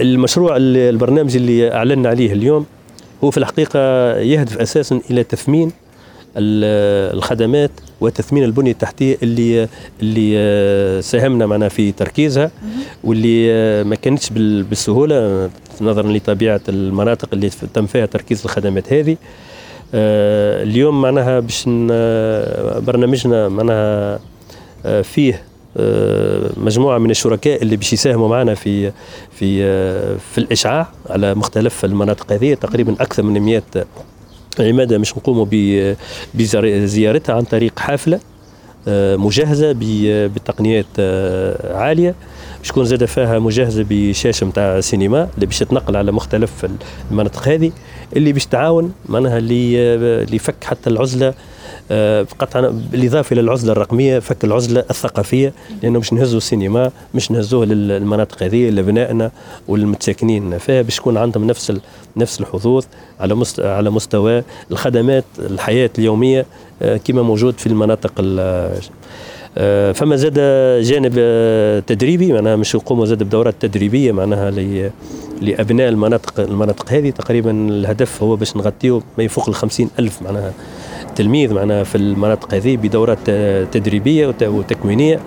S9: المشروع البرنامج اللي اعلنا عليه اليوم هو في الحقيقة يهدف أساسا إلى تثمين الخدمات وتثمين البنية التحتية اللي اللي آه، ساهمنا معنا في تركيزها واللي آه، ما كانتش بالسهولة نظرا لطبيعة المناطق اللي تم فيها تركيز الخدمات هذه. اليوم معناها باش برنامجنا معناها فيه مجموعة من الشركاء اللي باش يساهموا معنا في في آه، في الإشعاع على مختلف المناطق هذه. تقريبا أكثر من 100 عمادة مش نقوموا بزيارتها عن طريق حافلة آه، مجهزة بتقنيات عالية. باش تكون زاد فيها مجهزة بشاشة نتاع سينما اللي باش تنقل على مختلف المناطق هذه اللي باش تعاون معناها لفك حتى العزلة آه، قطعا بالإضافة إلى العزلة الرقمية فك العزلة الثقافية لأنه باش نهزوا السينما مش نهزوه للمناطق هذه لابنائنا والمتساكنين فيها باش يكون عندهم نفس نفس الحظوظ على مستوى على مستوى الخدمات الحياة اليومية آه، كما موجود في المناطق آه، فما زاد جانب تدريبي معناها مش يقوموا زاد بدورات تدريبية معناها لأبناء المناطق المناطق هذه تقريبا الهدف هو باش نغطيو ما يفوق ال ألف معناها التلميذ معنا في المناطق هذه بدورات تدريبية وتكوينية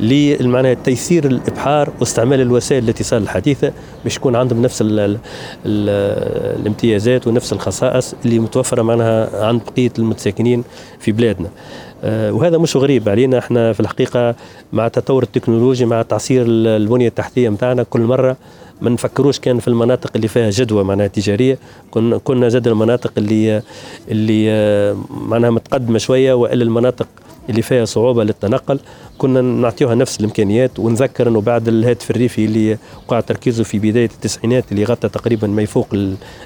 S9: لمعنى تيسير الإبحار واستعمال الوسائل الاتصال الحديثة باش يكون عندهم نفس ال ال ال الامتيازات ونفس الخصائص اللي متوفرة معناها عند بقية المتساكنين في بلادنا. آه، وهذا مش غريب علينا إحنا في الحقيقة مع تطور التكنولوجيا مع تعصير البنية التحتية نتاعنا كل مرة ما نفكروش كان في المناطق اللي فيها جدوى معناها تجارية. كنا كنا زاد المناطق اللي اللي معناها متقدمة شوية وإلا المناطق اللي فيها صعوبة للتنقل. كنا نعطيوها نفس الإمكانيات ونذكر إنه بعد الهاتف الريفي اللي وقع تركيزه في بداية التسعينات اللي غطى تقريبا ما يفوق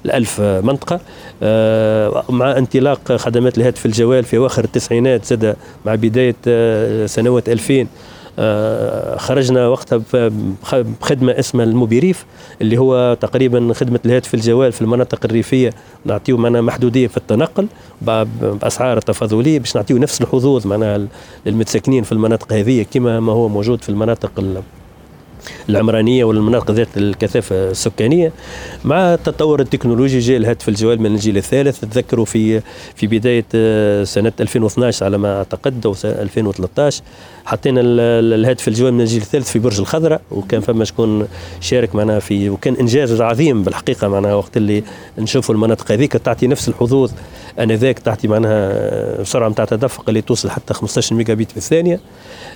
S9: الألف منطقة. آه، مع انطلاق خدمات الهاتف الجوال في أواخر التسعينات زاد مع بداية آه، سنوات 2000 آه، خرجنا وقتها بخدمة اسمها الموبيريف اللي هو تقريبا خدمة الهاتف الجوال في المناطق الريفية نعطيو معنا محدودية في التنقل بأسعار تفاضليه باش نعطيو نفس الحظوظ معناها للمتساكنين في المناطق هذه كما ما هو موجود في المناطق العمرانية والمناطق ذات الكثافة السكانية مع التطور التكنولوجي. جاء الهاتف الجوال من الجيل الثالث. تذكروا في في بداية آه، سنة 2012 على ما أعتقد أو 2013 حطينا الهاتف الجوال من الجيل الثالث في برج الخضراء وكان فما شكون شارك معنا في وكان إنجاز عظيم بالحقيقة معناها وقت اللي نشوفوا المناطق هذيك تعطي نفس الحظوظ انذاك تعطي معناها سرعه نتاع تدفق اللي توصل حتى 15 ميجا بيت في الثانية.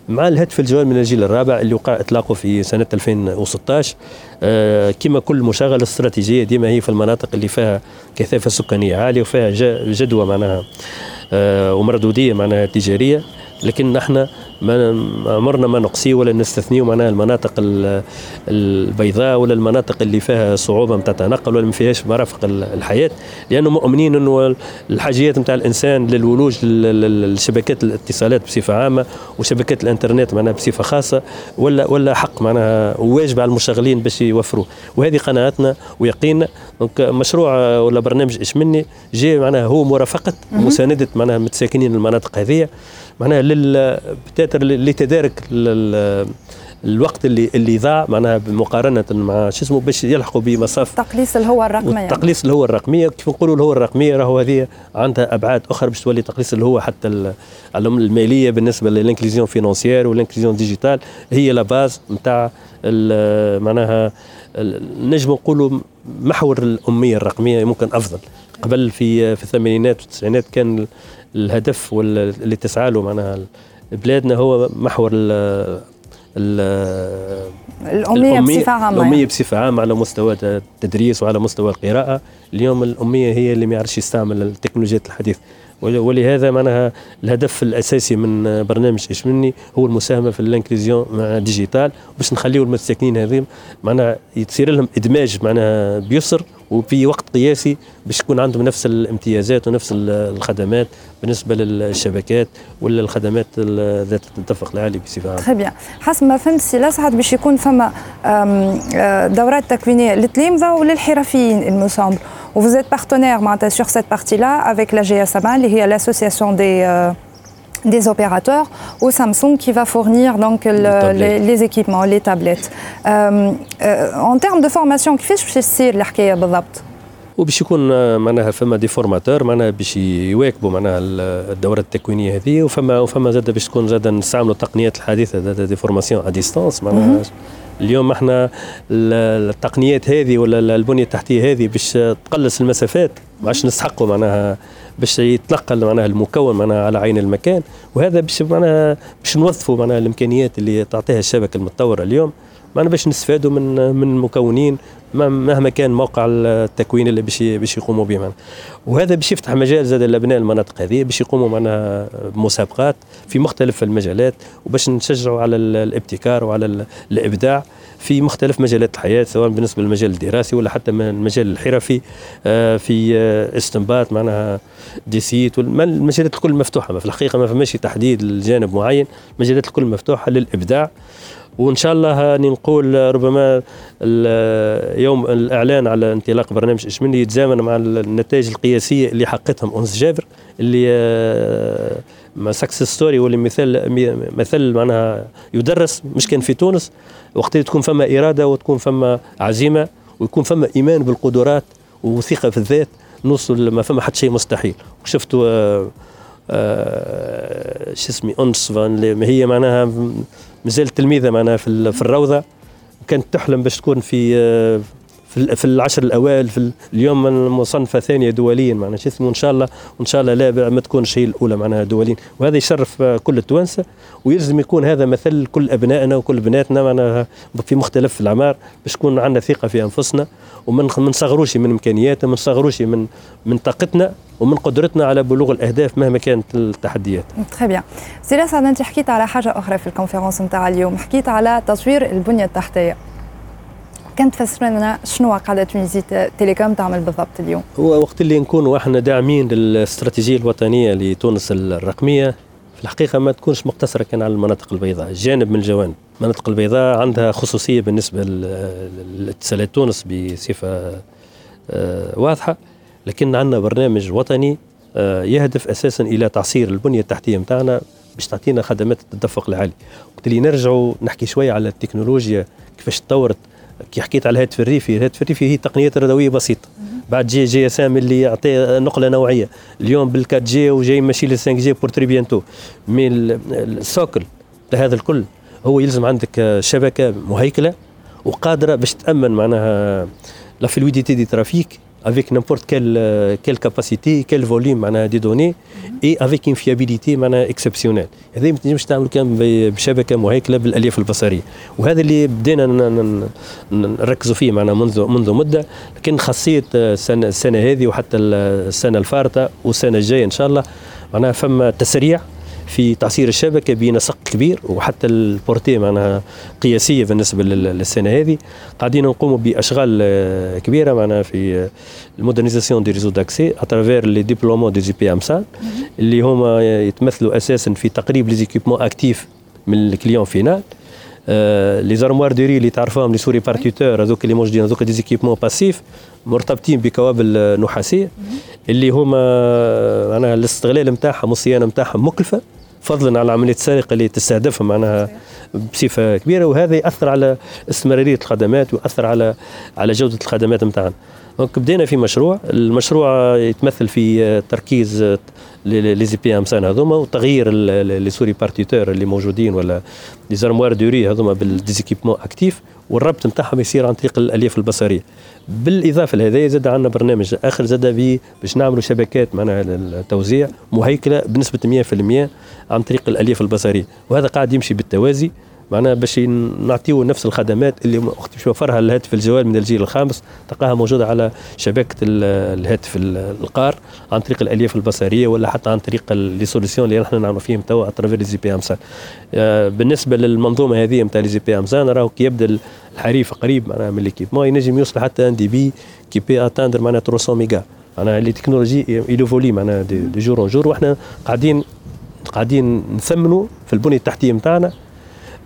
S9: مع الهاتف الجوال من الجيل الرابع اللي وقع إطلاقه في سنة 2016 آه كما كل مشاغله استراتيجية ديما هي في المناطق اللي فيها كثافة سكانية عالية وفيها جدوى معناها آه ومردودية معناها تجارية. لكن نحن ما عمرنا ما نقصي ولا نستثنيه معناها المناطق البيضاء ولا المناطق اللي فيها صعوبة نتاع تنقل ولا ما فيهاش مرافق الحياة. لأنه مؤمنين إنه الحاجيات نتاع الإنسان للولوج لشبكات الاتصالات بصفة عامة وشبكات الإنترنت معناها بصفة خاصة ولا ولا حق معناها واجب على المشغلين باش يوفروه وهذه قناعتنا ويقيننا donc مشروع ولا برنامج إشملني جاي معناها هو مرافقة مسانده معناها متساكنين المناطق هذه معناها لل لتدارك الوقت اللي اللي ضاع معناها مقارنه مع شو اسمه باش يلحقوا بمصاف.
S8: تقليص الهوة الرقميه
S9: تقليص الهوة الرقميه كيف نقولوا الهوة الرقميه راهو هذه عندها أبعاد أخرى باش تولي تقليص الهوة حتى المالية بالنسبة لل inclusion financière وال inclusion digitale هي لا باز نتاع معناها نجم نقولوا محور الأمية الرقمية ممكن أفضل. قبل في في الثمانينات والتسعينات كان الهدف اللي تسعى له معناها. بلادنا هو محور ال
S8: الأمية, الأمية بصفة عامة
S9: الأمية يعني. بصفة عامة على مستوى التدريس وعلى مستوى القراءة. اليوم الأمية هي اللي ما يعرفش يستعمل التكنولوجيات الحديثة. ولهذا معناها الهدف الأساسي من برنامج إشملني هو المساهمة في ال inclusion مع digitale باش نخليو المساكنين هذين معناها يصير لهم إدماج معناها بيسر وفي وقت قياسي باش يكون عندهم نفس الامتيازات ونفس الخدمات بالنسبة للشبكات ولا الخدمات ذات التدفق العالي بصفة عامة.
S8: تخي bien حسب ما فهمت سي لاسعد باش يكون فما دورات تكوينية للتلامذه وللحرفيين il me semble Vous êtes partenaire sur cette partie-là avec la GSMA, l'association des, euh, des opérateurs, ou Samsung qui va fournir donc le, les, les, équipements, les tablettes. Euh, euh, en termes de formation, كيفاش باش تصير الحكاية بالضبط؟
S9: وباش يكون معناها فما des formateurs معناها باش يواكبوا معناها الدورة التكوينية هذه وفما وفما زاد باش تكون زاد نستعملوا التقنيات الحديثة زاد des formations à distance معناها اليوم إحنا التقنيات هذه ولا البنية التحتية هذه باش تقلص المسافات ما عادش نستحقوا معناها باش يتنقل معناها المكون معناها على عين المكان وهذا باش معناها باش نوظفوا معناها الإمكانيات اللي تعطيها الشبكة المتطورة اليوم. معنا باش نستفادوا من من المكونين مهما كان موقع التكوين اللي باش باش يقوموا به معنا وهذا باش يفتح مجال زاد لابناء المناطق هذه باش يقوموا معنا بمسابقات في مختلف المجالات وباش نشجعوا على الابتكار وعلى الإبداع. في مختلف مجالات الحياة سواء بالنسبة للمجال الدراسي ولا حتى المجال الحرفي آه، في آه، استنباط معناها ديسيت المجالات الكل مفتوحة في الحقيقة ما فماش تحديد لجانب معين المجالات الكل مفتوحة للإبداع. وإن شاء الله نقول ربما يوم الإعلان على انطلاق برنامج اشمني يتزامن مع النتائج القياسية اللي حققتهم أنس جابر اللي ما success story واللي مثال مثل معناها يدرس مش كان في تونس وقت تكون فما إرادة وتكون فما عزيمة ويكون فما إيمان بالقدرات وثقة في الذات نوصل ما فما حتى شيء مستحيل. وشفتوا آه آه شو اسمي أنس هي معناها مازالت تلميذة معناها في, الروضة وكانت تحلم باش تكون في في في العشر الأوائل في اليوم مصنفه ثانية دوليا معناها شو اسمه إن شاء الله وان شاء الله لا ما تكونش هي الأولى معناها دوليا وهذا يشرف كل التوانسة ويلزم يكون هذا مثل كل أبنائنا وكل بناتنا معناها في مختلف الأعمار باش تكون عندنا ثقة في أنفسنا وما نصغروش من إمكانياتنا ما نصغروش من من طاقتنا ومن قدرتنا على بلوغ الأهداف مهما كانت التحديات.
S8: très bien. سي انت حكيت على حاجة أخرى في ال conférence نتاع اليوم، حكيت على تطوير البنيه التحتيه. كان تفسر لنا شنو قاعدة Tunisie Telecom تعمل بالضبط اليوم؟
S9: هو وقت اللي نكونوا إحنا داعمين للاستراتيجية الوطنية لتونس الرقمية في الحقيقة ما تكونش مقتصرة كان على المناطق البيضاء، جانب من الجوانب. المناطق البيضاء عندها خصوصية بالنسبة لاتصالات تونس بصفة آه، واضحة لكن عندنا برنامج وطني آه، يهدف أساسا إلى تعصير البنية التحتية نتاعنا باش تعطينا خدمات التدفق العالي وقت اللي نرجعوا نحكي شوية على التكنولوجيا كيفاش تطورت كي حكيت على الهاتف الريفي الهاتف الريفي هي تقنيات راديوية بسيطة. بعد جي GSM اللي يعطي نقلة نوعية. اليوم بال quatre G وجاي ماشي لل 5 G pour très bientôt mais ال socle هذا الكل هو يلزم عندك شبكة مهيكلة وقادرة باش تأمن معناها la fluidité du trafic avec n'importe quelle, euh, quelle capacité, quel volume معناها de données et avec une fiabilité معناها exceptionnelle هذا ما تنجمش تعمل كان بشبكه مهيكله بالالياف البصريه وهذا اللي بدينا نركزوا فيه معنا منذ منذ مده لكن خاصيه السنة السنة هذه وحتى السنة الفارطه والسنة الجايه ان شاء الله معناها فما تسريع في تعصير الشبكة بنسق كبير وحتى ال portée معناها قياسية بالنسبة للسنة هذه. قاعدين نقوموا بأشغال آه، كبيرة معناها في ال modernisation des réseaux d'accès à travers le déploiement des IP MSAN اللي هما يتمثلوا أساسا في تقريب les équipements actifs من ال client final les armoires de rue اللي تعرفوهم les sous-répartiteurs هذوك اللي موجودين هذوك des équipements passifs مرتبطين بكوابل نحاسية. اللي هما معناها الاستغلال نتاعهم والصيانة نتاعهم مكلفة. فضلا على عملية السرقة اللي تستهدفها معناها بصفة كبيرة وهذا يأثر على استمرارية الخدمات ويأثر على على جودة الخدمات نتاعنا. donc بدينا في مشروع، المشروع يتمثل في تركيز les IP MSAN هذوما وتغيير les sous-répartiteurs اللي موجودين ولا les armoires de rue هذوما بال des équipements actifs والربط نتاعهم يصير عن طريق الألياف البصرية. بالإضافة لهذا زاد عندنا برنامج آخر زاد باش نعملوا شبكات معناها التوزيع مهيكلة بنسبة 100% عن طريق الألياف البصرية. وهذا قاعد يمشي بالتوازي. معناها باش نعطيو نفس الخدمات اللي وقت يوفرها الهاتف الجوال من الجيل الخامس تلقاها موجودة على شبكة الهاتف القار عن طريق الألياف البصرية ولا حتى عن طريق les solutions اللي نحن نعملوا فيهم توا à travers les IP MSAN بالنسبة للمنظومة هذه نتاع les IP MSAN راهو كي يبدأ الحريف قريب معناها من l'équipement ينجم يوصل حتى un débit qui peut atteindre معناها 300 ميجا. معناها les technologies évoluent معناها de jour en jour وإحنا قاعدين قاعدين نثمنوا في البنية التحتية نتاعنا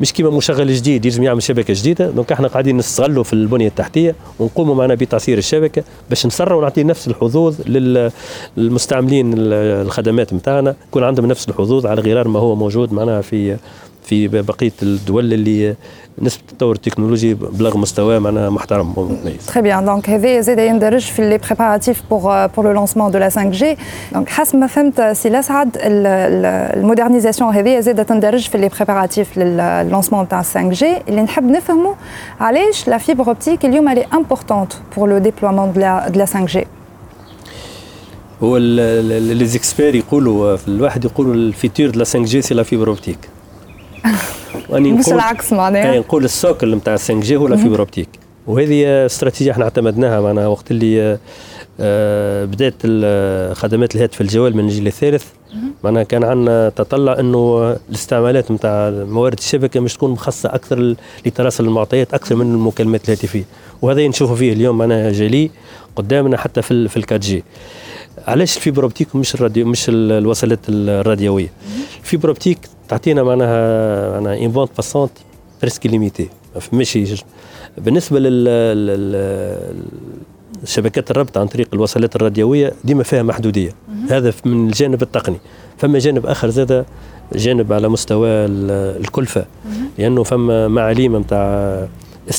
S9: مش كيما مشغل جديد يلزم يعمل شبكة جديدة. donc إحنا قاعدين نستغلوا في البنية التحتية ونقوموا معنا بتعصير الشبكة باش نسرع ونعطي نفس الحظوظ للمستعملين الخدمات نتاعنا يكون عندهم نفس الحظوظ على غرار ما هو موجود معنا في في بقية الدول اللي نسبة التطور التكنولوجي بلغ مستوى معناها محترم.
S8: ومتميز. très bien donc هذا زاد يندرج في les préparatifs pour pour le lancement de la 5 G donc حسب ما فهمت سي الاسعد ال modernisation هذه زاد تندرج في les préparatifs لل lancement تاع 5 G اللي نحب نفهموا علاش la fibre optique اليوم elle est importante pour le déploiement de la 5 G
S9: هو لي زيكسبير يقولوا في الواحد يقولوا ال futur de la 5 G c'est la fibre optique
S8: يعني مش العكس معناها.
S9: نقول ال socle نتاع 5 G هو ال fibre optique وهذه استراتيجية إحنا اعتمدناها معناها وقت اللي آه، بدأت خدمات الهاتف الجوال من الجيل الثالث. معناها كان عندنا تطلع إنه الاستعمالات نتاع موارد الشبكة مش تكون مخصصة أكثر لتراسل المعطيات أكثر من المكالمات الهاتفية. وهذا نشوفوا فيه اليوم معناها جلي قدامنا حتى في في ال quatre G علاش ال fibre optique مش الراديو مش الوصلات الراديوية؟ ال fibre optique تعطينا معناها معناها une bande passante presque illimitée ماشي بالنسبة لل شبكات الربط عن طريق الوصلات الراديوية ديما فيها محدودية. هذا من الجانب التقني. فما جانب آخر زاد جانب على مستوى الكلفة. لأنه فما معاليم نتاع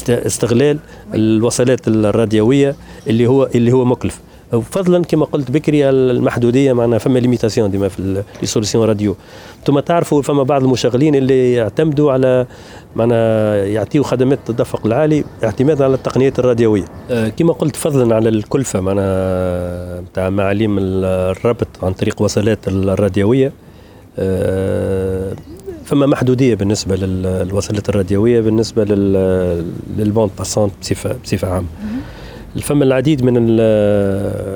S9: استغلال الوصلات الراديوية اللي هو اللي هو مكلف. فضلا كما قلت بكري المحدودية معنا فما limitation ديما في les solutions radio أنتم تعرفوا فما بعض المشغلين اللي يعتمدوا على معنا يعطيوا خدمات التدفق العالي اعتمادا على التقنيات الراديوية. أه كما قلت فضلا على الكلفة معنا نتاع معاليم الربط عن طريق وصلات الراديوية. أه فما محدودية بالنسبة للوصلات الراديوية بالنسبة للبوند باسونت بصفه بصفة عامة. فما العديد من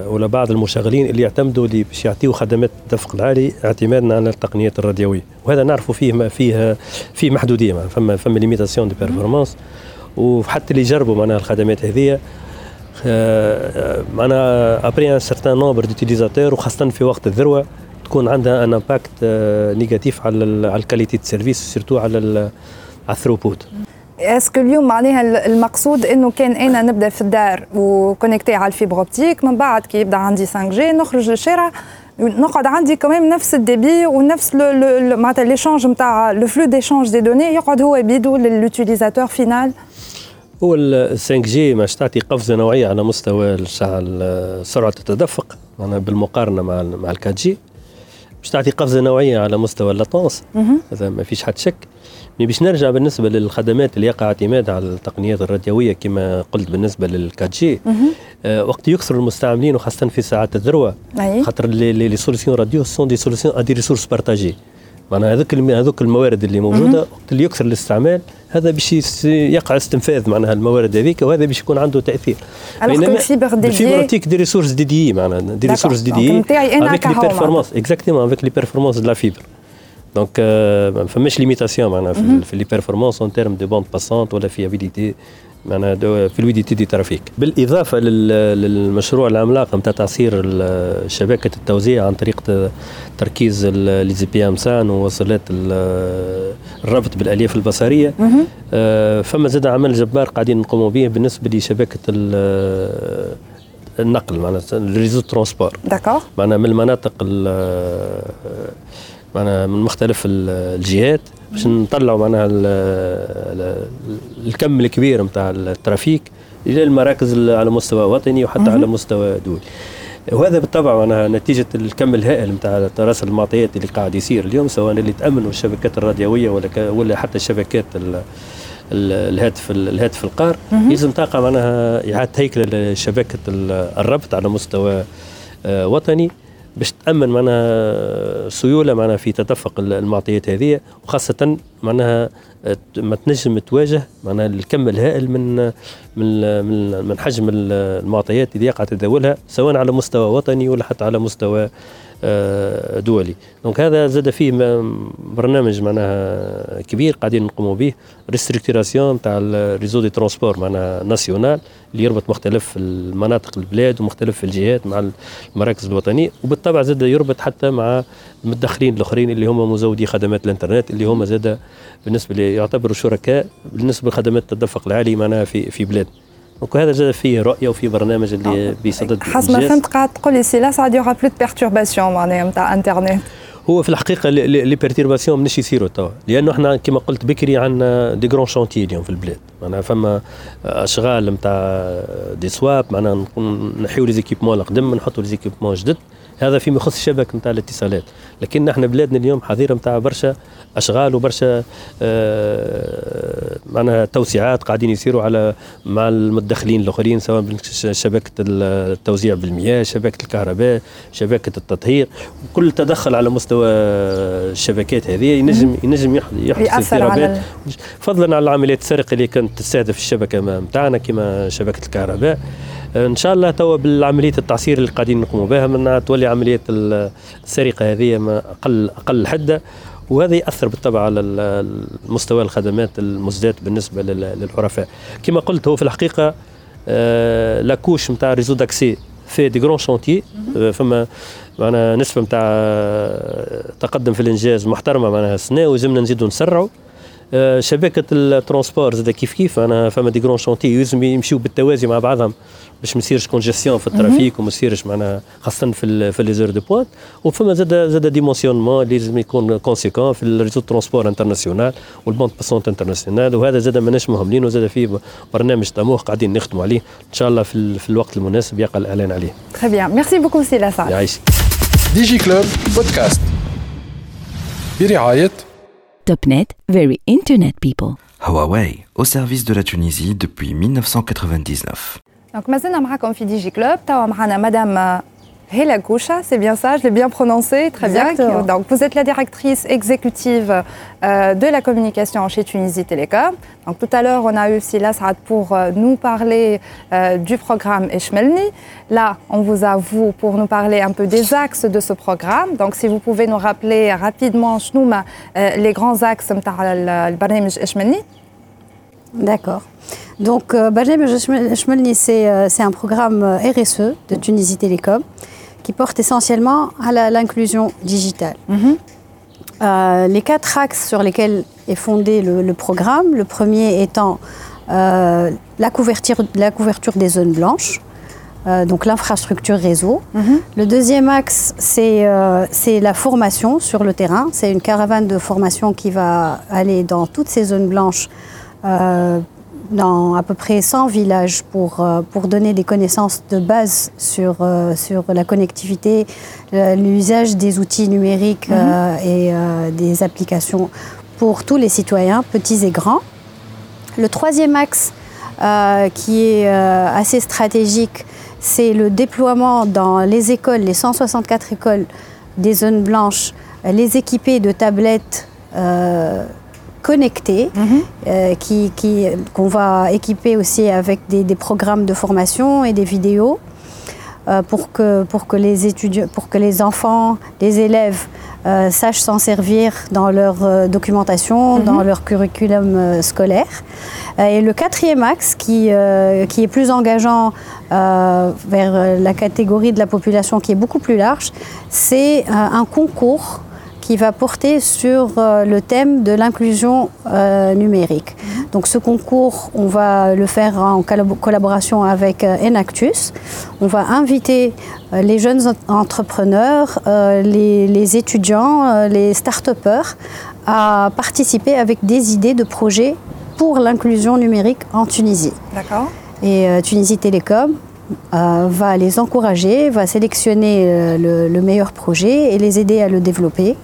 S9: ولا بعض المشغلين اللي يعتمدوا اللي باش يعطيوا خدمات الدفق العالي اعتمادا على التقنيات الراديوية. وهذا نعرفوا فيه ما فيه فيه محدودية فما فما limitation des performances وحتى اللي يجربوا معناها الخدمات هذه آه، معناها après un certain nombre d'utilisateurs وخاصة في وقت الذروة تكون عندها un impact négatif على على ال qualité service surtout على على ال
S8: throughput est-ce que اليوم معناها المقصود إنه كان أنا نبدأ في الدار و connecté على ال fibre optique من بعد كي يبدأ عندي 5 G نخرج للشارع نقعد عندي كمان نفس ال débit ونفس معناتها l'échange نتاع le flux d'échange des données يقعد هو بيدو لل utilisateur final
S9: هو ال 5 G مش تعطي قفزة نوعية على مستوى سرعة التدفق بالمقارنة مع مع ال 4 G باش تعطي قفزة نوعية على مستوى ال latence هذا ما فيش حد شك. باش نرجع بالنسبة للخدمات اللي يقع اعتماد على التقنيات الراديوية كما قلت بالنسبة لل quatre G آه وقت يكثر المستعملين وخاصة في ساعات الذروة خاطر les solutions radio sont des solutions des ressources partagées معناها هذوك هذوك الموارد اللي موجودة وقت اللي يكثر الاستعمال هذا باش يقع استنفاذ معناها الموارد هذيك وهذا باش يكون عنده تأثير.
S8: بينما ال fibre
S9: des ال fibre يعطيك des ressources dédiées معناها des ressources dédiées
S8: نتاعي أنا avec les
S9: performances exactement avec les performances de la fibre donc ما فماش limitation معناها في les performances en termes de bande passante ولا fiabilité معناها fluidité de trafic بالإضافة للمشروع العملاق نتاع تعصير شبكة التوزيع عن طريق تركيز les IP MSAN ووصلات الربط بالألياف البصرية. آه فما زاد عمل جبار قاعدين نقوموا به بالنسبة لشبكة النقل معناها ال réseau
S8: transport.
S9: d'accord معناها من المناطق معناها من مختلف الجهات باش نطلعوا معناها الكم الكبير نتاع الترافيك إلى المراكز على مستوى وطني وحتى على مستوى دولي. وهذا بالطبع معناها نتيجة الكم الهائل نتاع تراسل المعطيات اللي قاعد يصير اليوم سواء اللي تأمنوا الشبكات الراديوية ولا ولا حتى الشبكات الهاتف الهاتف القار. لازم تقع معناها إعادة هيكله لشبكه الربط على مستوى آه، وطني. باش تأمن معناها سيولة معناها في تدفق المعطيات هذه وخاصة معناها ما تنجم تواجه معناها الكم الهائل من من من حجم المعطيات اللي يقع تداولها سواء على مستوى وطني ولا حتى على مستوى دولي. donc هذا زاد فيه برنامج معناها كبير قاعدين نقوموا به restructuration تاع ال réseau de transport معناها national اللي يربط مختلف المناطق البلاد ومختلف الجهات مع المراكز الوطنية. وبالطبع زاد يربط حتى مع المتدخرين الآخرين اللي هم مزودي خدمات الإنترنت اللي هم زاد بالنسبة يعتبروا شركاء بالنسبة لخدمات التدفق العالي معناها في في بلاد. donc هذا فيه رؤيه وفيه برنامج اللي بيصدد
S8: حسب ما فهمت قاعد تقول لي c'est là ça il y aura plus perturbations معناها نتاع انترنت
S9: هو في الحقيقة les perturbations مانيش يصيروا توا لأنه إحنا كما قلت بكري عندنا des grands chantiers اليوم في البلاد. معناها فما أشغال نتاع دي سواب معناها نحيو لي زيكيبمون القدم نحطوا لي زيكيبمون جدد هذا فيما يخص الشبكه نتاع الاتصالات. لكن إحنا بلادنا اليوم حظيره نتاع برشا أشغال وبرشا آه معناها توسعات قاعدين يصيروا على مع المدخلين الآخرين سواء شبكة التوزيع بالمياه شبكة الكهرباء شبكة التطهير. كل تدخل على مستوى الشبكات هذه ينجم ينجم يحدث اضطرابات. فضلا عن العمليات السرقة اللي كانت تستهدف الشبكة نتاعنا كما شبكة الكهرباء. إن شاء الله توا بالعملية التعصير اللي قاعدين نقوموا بها من تولي عملية السرقة هذه أقل أقل حده وهذا يأثر بالطبع على مستوى الخدمات المسداة بالنسبة للحرفاء. كما قلت هو في الحقيقة آه، la couche نتاع réseau d'accès في des grands chantiers فما معنا نسبة نتاع تقدم في الإنجاز محترمة معناها السنة ولازمنا نزيدوا نسرعوا شبكة ال transport زاد كيف كيف أنا فما des grands chantiers لازم يمشيو بالتوازي مع بعضهم. باش ما يصيرش congestion في ال trafic وما يصيرش معناها خاصة في في les heures de pointe وفما زاد زاد dimensionnement لازم يكون conséquent في ال réseau transport international وال bande passante internationale وهذا زاد ماناش مهملين وزاد فيه برنامج طموح قاعدين نخدموا عليه إن شاء الله في, في الوقت المناسب يقع الإعلان عليه.
S8: تري بيان ميرسي بوكو سي لاسال.
S9: يعيش.
S1: دي جي كلوب بودكاست برعاية
S2: Topnet, very internet people.
S3: Huawei, au service de la Tunisie depuis 1999.
S8: Donc مازلنا معاكم في دي جي كلوب توا معنا مدام Hela Goucha, c'est bien ça, je l'ai bien prononcé, très
S5: Exactement.
S8: bien. Donc, vous êtes la directrice exécutive euh, de la communication chez Tunisie Télécom. Donc, tout à l'heure, on a eu Silas Saad pour euh, nous parler euh, du programme Eshmelni. Là, on vous a, vous, pour nous parler un peu des axes de ce programme. Donc, si vous pouvez nous rappeler rapidement, Shnouma, euh, les grands axes de le Eshmelni.
S10: D'accord. Donc, euh, Shmelni, c'est euh, c'est un programme euh, RSE de Tunisie Télécom qui porte essentiellement à l'inclusion digitale. Euh, les quatre axes sur lesquels est fondé le, le programme, le premier étant euh, la, couverture, la couverture des zones blanches, euh, donc l'infrastructure réseau. Le deuxième axe, c'est euh, la formation sur le terrain. C'est une caravane de formation qui va aller dans toutes ces zones blanches, euh, dans à peu près 100 villages pour, euh, pour donner des connaissances de base sur, euh, sur la connectivité, euh, l'usage des outils numériques euh, et des applications pour tous les citoyens, petits et grands. Le troisième axe qui est assez stratégique, c'est le déploiement dans les écoles, les 164 écoles des zones blanches, les équiper de tablettes euh, connectées, euh, qui- qui- qu'on va équiper aussi avec des, des programmes de formation et des vidéos euh, pour, que, pour, que les étudiants, pour que les enfants, les élèves euh, sachent s'en servir dans leur documentation, dans leur curriculum scolaire. Et le quatrième axe, qui, qui est plus engageant vers la catégorie de la population qui est beaucoup plus large, c'est un concours qui va porter sur euh, le thème de l'inclusion euh, numérique. Donc ce concours, on va le faire en collab- collaboration avec euh, Enactus. On va inviter les jeunes en- entrepreneurs, les, les étudiants, les start-upers à participer avec des idées de projets pour l'inclusion numérique en Tunisie.
S8: D'accord
S10: Et Tunisie Télécom euh, va les encourager, va sélectionner euh, le, le meilleur projet et les aider à le développer.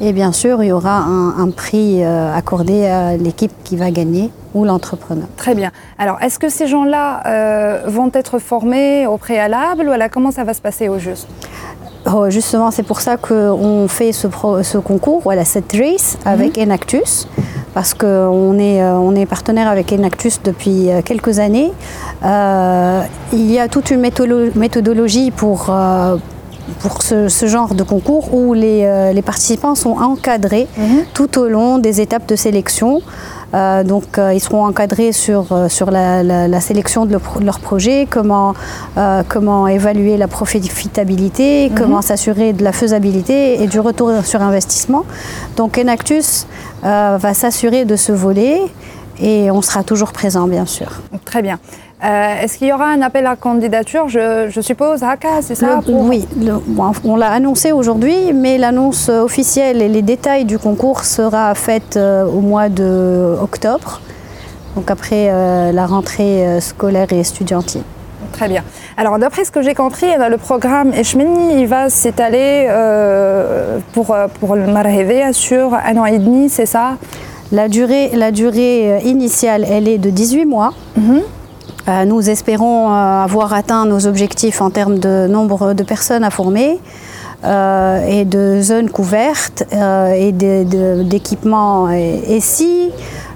S10: Et bien sûr, il y aura un, un prix euh, accordé à l'équipe qui va gagner ou l'entrepreneur.
S8: Très bien. Alors, est-ce que ces gens-là euh, vont être formés au préalable ou alors comment ça va se passer au juste?
S10: Oh, justement, c'est pour ça qu'on fait ce, pro- ce concours, voilà, cette race avec Enactus, parce qu'on est, euh, on est partenaire avec Enactus depuis euh, quelques années. Euh, il y a toute une méthodolo- méthodologie pour, euh, pour ce, ce genre de concours où les, les participants sont encadrés tout au long des étapes de sélection. Euh, donc, euh, ils seront encadrés sur, euh, sur la, la- la sélection de, leur pro- de leur projet, comment, euh, comment évaluer la profitabilité, comment s'assurer de la faisabilité et du retour sur investissement. Donc, Enactus va s'assurer de ce volet et on sera toujours présent, bien sûr.
S8: Très bien. Euh, est-ce qu'il y aura un appel à candidature, je, je suppose, Haka, c'est ça
S10: Le-
S8: pour-
S10: Oui, le- bon, on l'a annoncé aujourd'hui, mais l'annonce officielle et les détails du concours sera faite euh, au mois de octobre, donc après euh, la rentrée scolaire et estudiantine.
S8: Très bien. Alors, d'après ce que j'ai compris, eh ben, le programme Eshmeni, il va s'étaler pour, pour le Marhevé sur un an et demi, c'est ça?
S10: La durée, la durée initiale, elle est de 18 mois. Euh, nous espérons euh, avoir atteint nos objectifs en termes de nombre de personnes à former euh, et de zones couvertes euh, et d'équipements. et, si,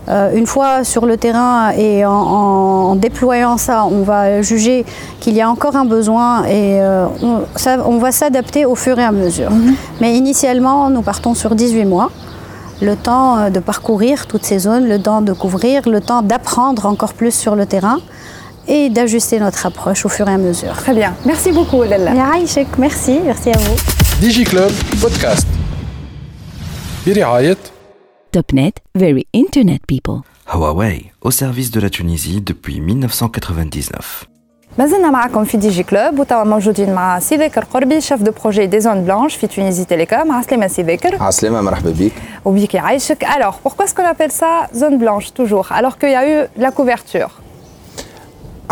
S10: euh, une fois sur le terrain et en, en déployant ça, on va juger qu'il y a encore un besoin et euh, on, ça- on va s'adapter au fur et à mesure. Mais initialement, nous partons sur 18 mois le temps euh, de parcourir toutes ces zones, le temps de couvrir, le temps d'apprendre encore plus sur le terrain et d'ajuster notre approche au fur et à mesure.
S8: Très bien. Merci beaucoup, Lella.
S10: Yaïchek, Merci, merci à vous.
S1: دي جي كلوب بودكاست برعاية
S2: Topnet, very internet people.
S3: Huawei, au service de la Tunisie depuis 1999.
S8: ما زلنا معكم في دي جي كلوب وتوا موجودين مع سي ذاكر قربي شيف دو بروجي دي زون بلانش في تونيزي تيليكوم عسلامة سي ذاكر
S11: عسلامة مرحبا بك
S8: وبيك يعيشك alors pourquoi est-ce qu'on appelle ça zone blanche toujours alors qu'il y a eu la couverture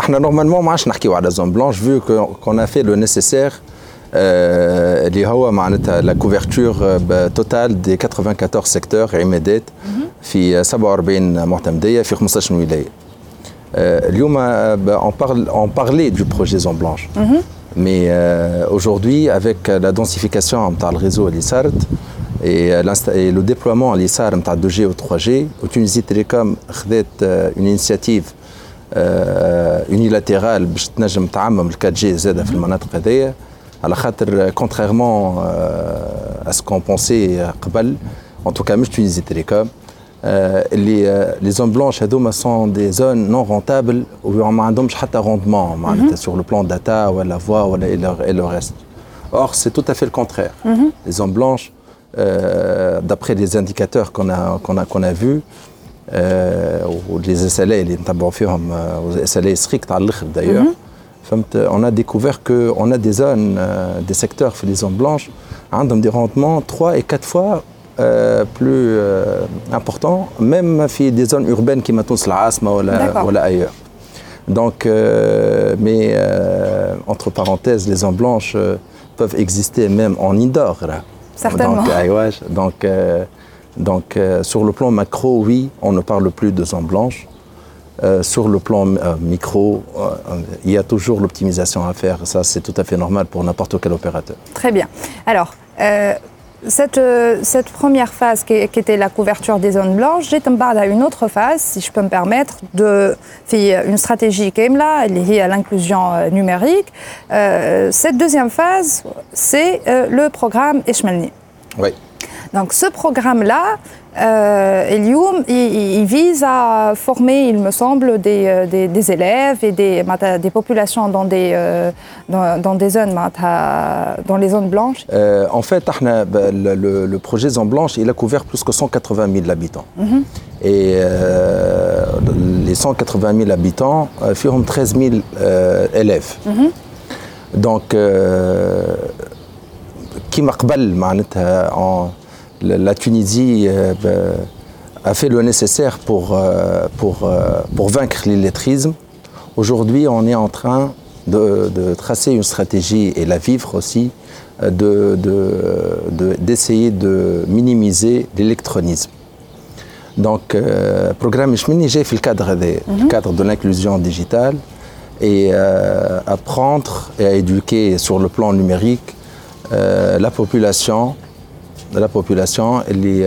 S11: احنا نورمالمون ما عادش نحكيو على زون بلانش فيو كون ا في لو نيسيسير اللي هو معناتها لا كوفرتور توتال دي 94 سيكتور عمادات في 47 معتمديه في 15 ولايه اليوم on parle on parlait du projet zone blanche mais euh, aujourd'hui avec la densification نتاع الريزو اللي صارت et, et le déploiement اللي صار نتاع 2G و 3G وتونيزي تيليكوم خذات une initiative يونيلاتيرال باش تنجم تعمم ال 4 جي زاده في المناطق هذيا على خاطر كونتريرمون اسكون بونسي قبل ان توكا مش تونيزي تيليكوم اللي لي زون بلانش هذوما سون دي زون نون رونتابل وما عندهمش حتى روندمون معناتها سور لو بلان داتا ولا فوا ولا اي لو ريست Or, c'est tout à fait le contraire. Mm -hmm. Les zones blanches, euh, d'après les indicateurs qu'on a, qu'on a, qu'on a vus, les SLA اللي نتبعوا فيهم SLA strict على الاخر d'ailleurs فهمت on a découvert que on a des zones des secteurs في les zones blanches عندهم des rendements 3 et 4 fois euh, plus euh, importants même في des zones urbaines كيما تونس العاصمه ولا ولا ailleurs donc euh, mais entre parenthèses les zones blanches peuvent exister même en indoor
S8: certainement
S11: donc, donc donc euh, sur le plan macro, oui, on ne parle plus de zone blanche. Euh, sur le plan euh, micro, il y a toujours l'optimisation à faire. Ça, c'est tout à fait normal pour n'importe quel opérateur.
S8: Très bien. Alors, cette, cette, première phase qui, qui, était la couverture des zones blanches, j'ai à une autre phase, si je peux me permettre, de une stratégie KEMLA liée à l'inclusion numérique. cette deuxième phase, c'est le programme Eshmelni.
S11: Oui.
S8: Donc ce programme-là, euh, Elium, il, il, vise à former, il me semble, des, des, des élèves et des, des populations dans des, euh, dans, dans, des zones, dans les zones blanches.
S11: Euh, en fait, le, le, projet Zone Blanche, il a couvert plus que 180 000 habitants. Mm -hmm. Et les 180 000 habitants, firent 13 000 élèves. Mm -hmm. Donc, qui en la Tunisie euh, a fait le nécessaire pour, euh, pour, euh, pour vaincre l'illettrisme. Aujourd'hui, on est en train de, de, tracer une stratégie et la vivre aussi, d'essayer de, de, de, minimiser l'électronisme. Donc, euh, programme Ishmini, j'ai fait le cadre, des, mm -hmm. le cadre de l'inclusion digitale et euh, apprendre et à éduquer sur le plan numérique euh, la population de la population اللي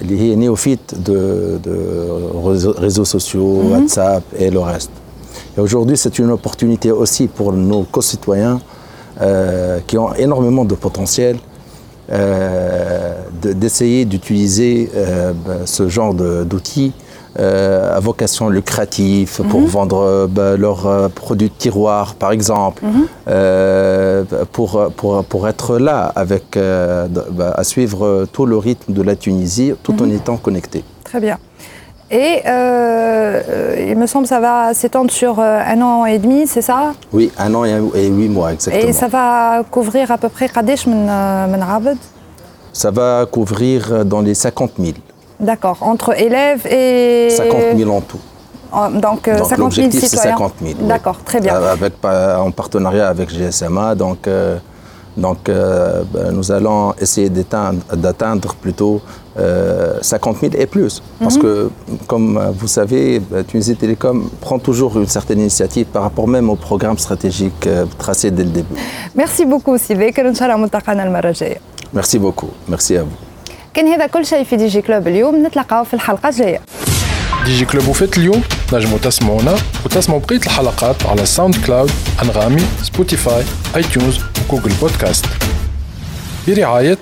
S11: اللي هي néophyte de, de réseaux sociaux, mm -hmm. WhatsApp et le reste. Et aujourd'hui, c'est une opportunité aussi pour nos concitoyens euh, qui ont énormément de potentiel euh, d'essayer d'utiliser euh, ce genre d'outils euh, à vocation lucrative mm -hmm. pour vendre bah, leurs produits de tiroir, par exemple, mm -hmm. pour, pour, pour être là avec, bah, à suivre tout le rythme de la Tunisie tout en étant connecté.
S8: Très bien. Et euh, il me semble que ça va s'étendre sur un an et demi, c'est ça?
S11: Oui, un an et huit mois, exactement.
S8: Et ça va couvrir à peu près Kadesh
S11: Ça va couvrir dans les 50 000.
S8: D'accord, entre élèves et...
S11: 50 000 en tout.
S8: Donc, euh,
S11: donc
S8: 50 000 citoyens.
S11: 50 000.
S8: D'accord, oui. très bien.
S11: Avec, en partenariat avec GSMA, donc, euh, donc euh, ben, nous allons essayer d'atteindre plutôt 50 000 et plus. Parce mm -hmm. que, comme vous savez, Tunisie Télécom prend toujours une certaine initiative par rapport même au programme stratégique tracé dès le début.
S8: Merci beaucoup, Sylvie.
S11: Merci beaucoup. Merci à vous.
S8: كان هذا كل شيء في دي جي كلوب اليوم نتلاقاو في الحلقه الجايه
S1: دي جي كلوب وفات اليوم نجموا تسمعونا وتسمعوا بقيه الحلقات على ساوند كلاود انغامي سبوتيفاي اي تيونز وجوجل بودكاست برعايه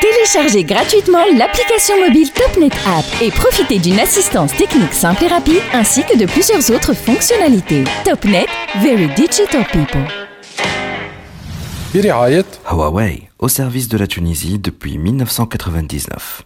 S2: Téléchargez gratuitement l'application mobile TopNet App et profitez d'une assistance technique simple et rapide ainsi que de plusieurs autres fonctionnalités. TopNet, very digital people.
S1: برعاية
S3: Huawei, au service de la Tunisie depuis 1999.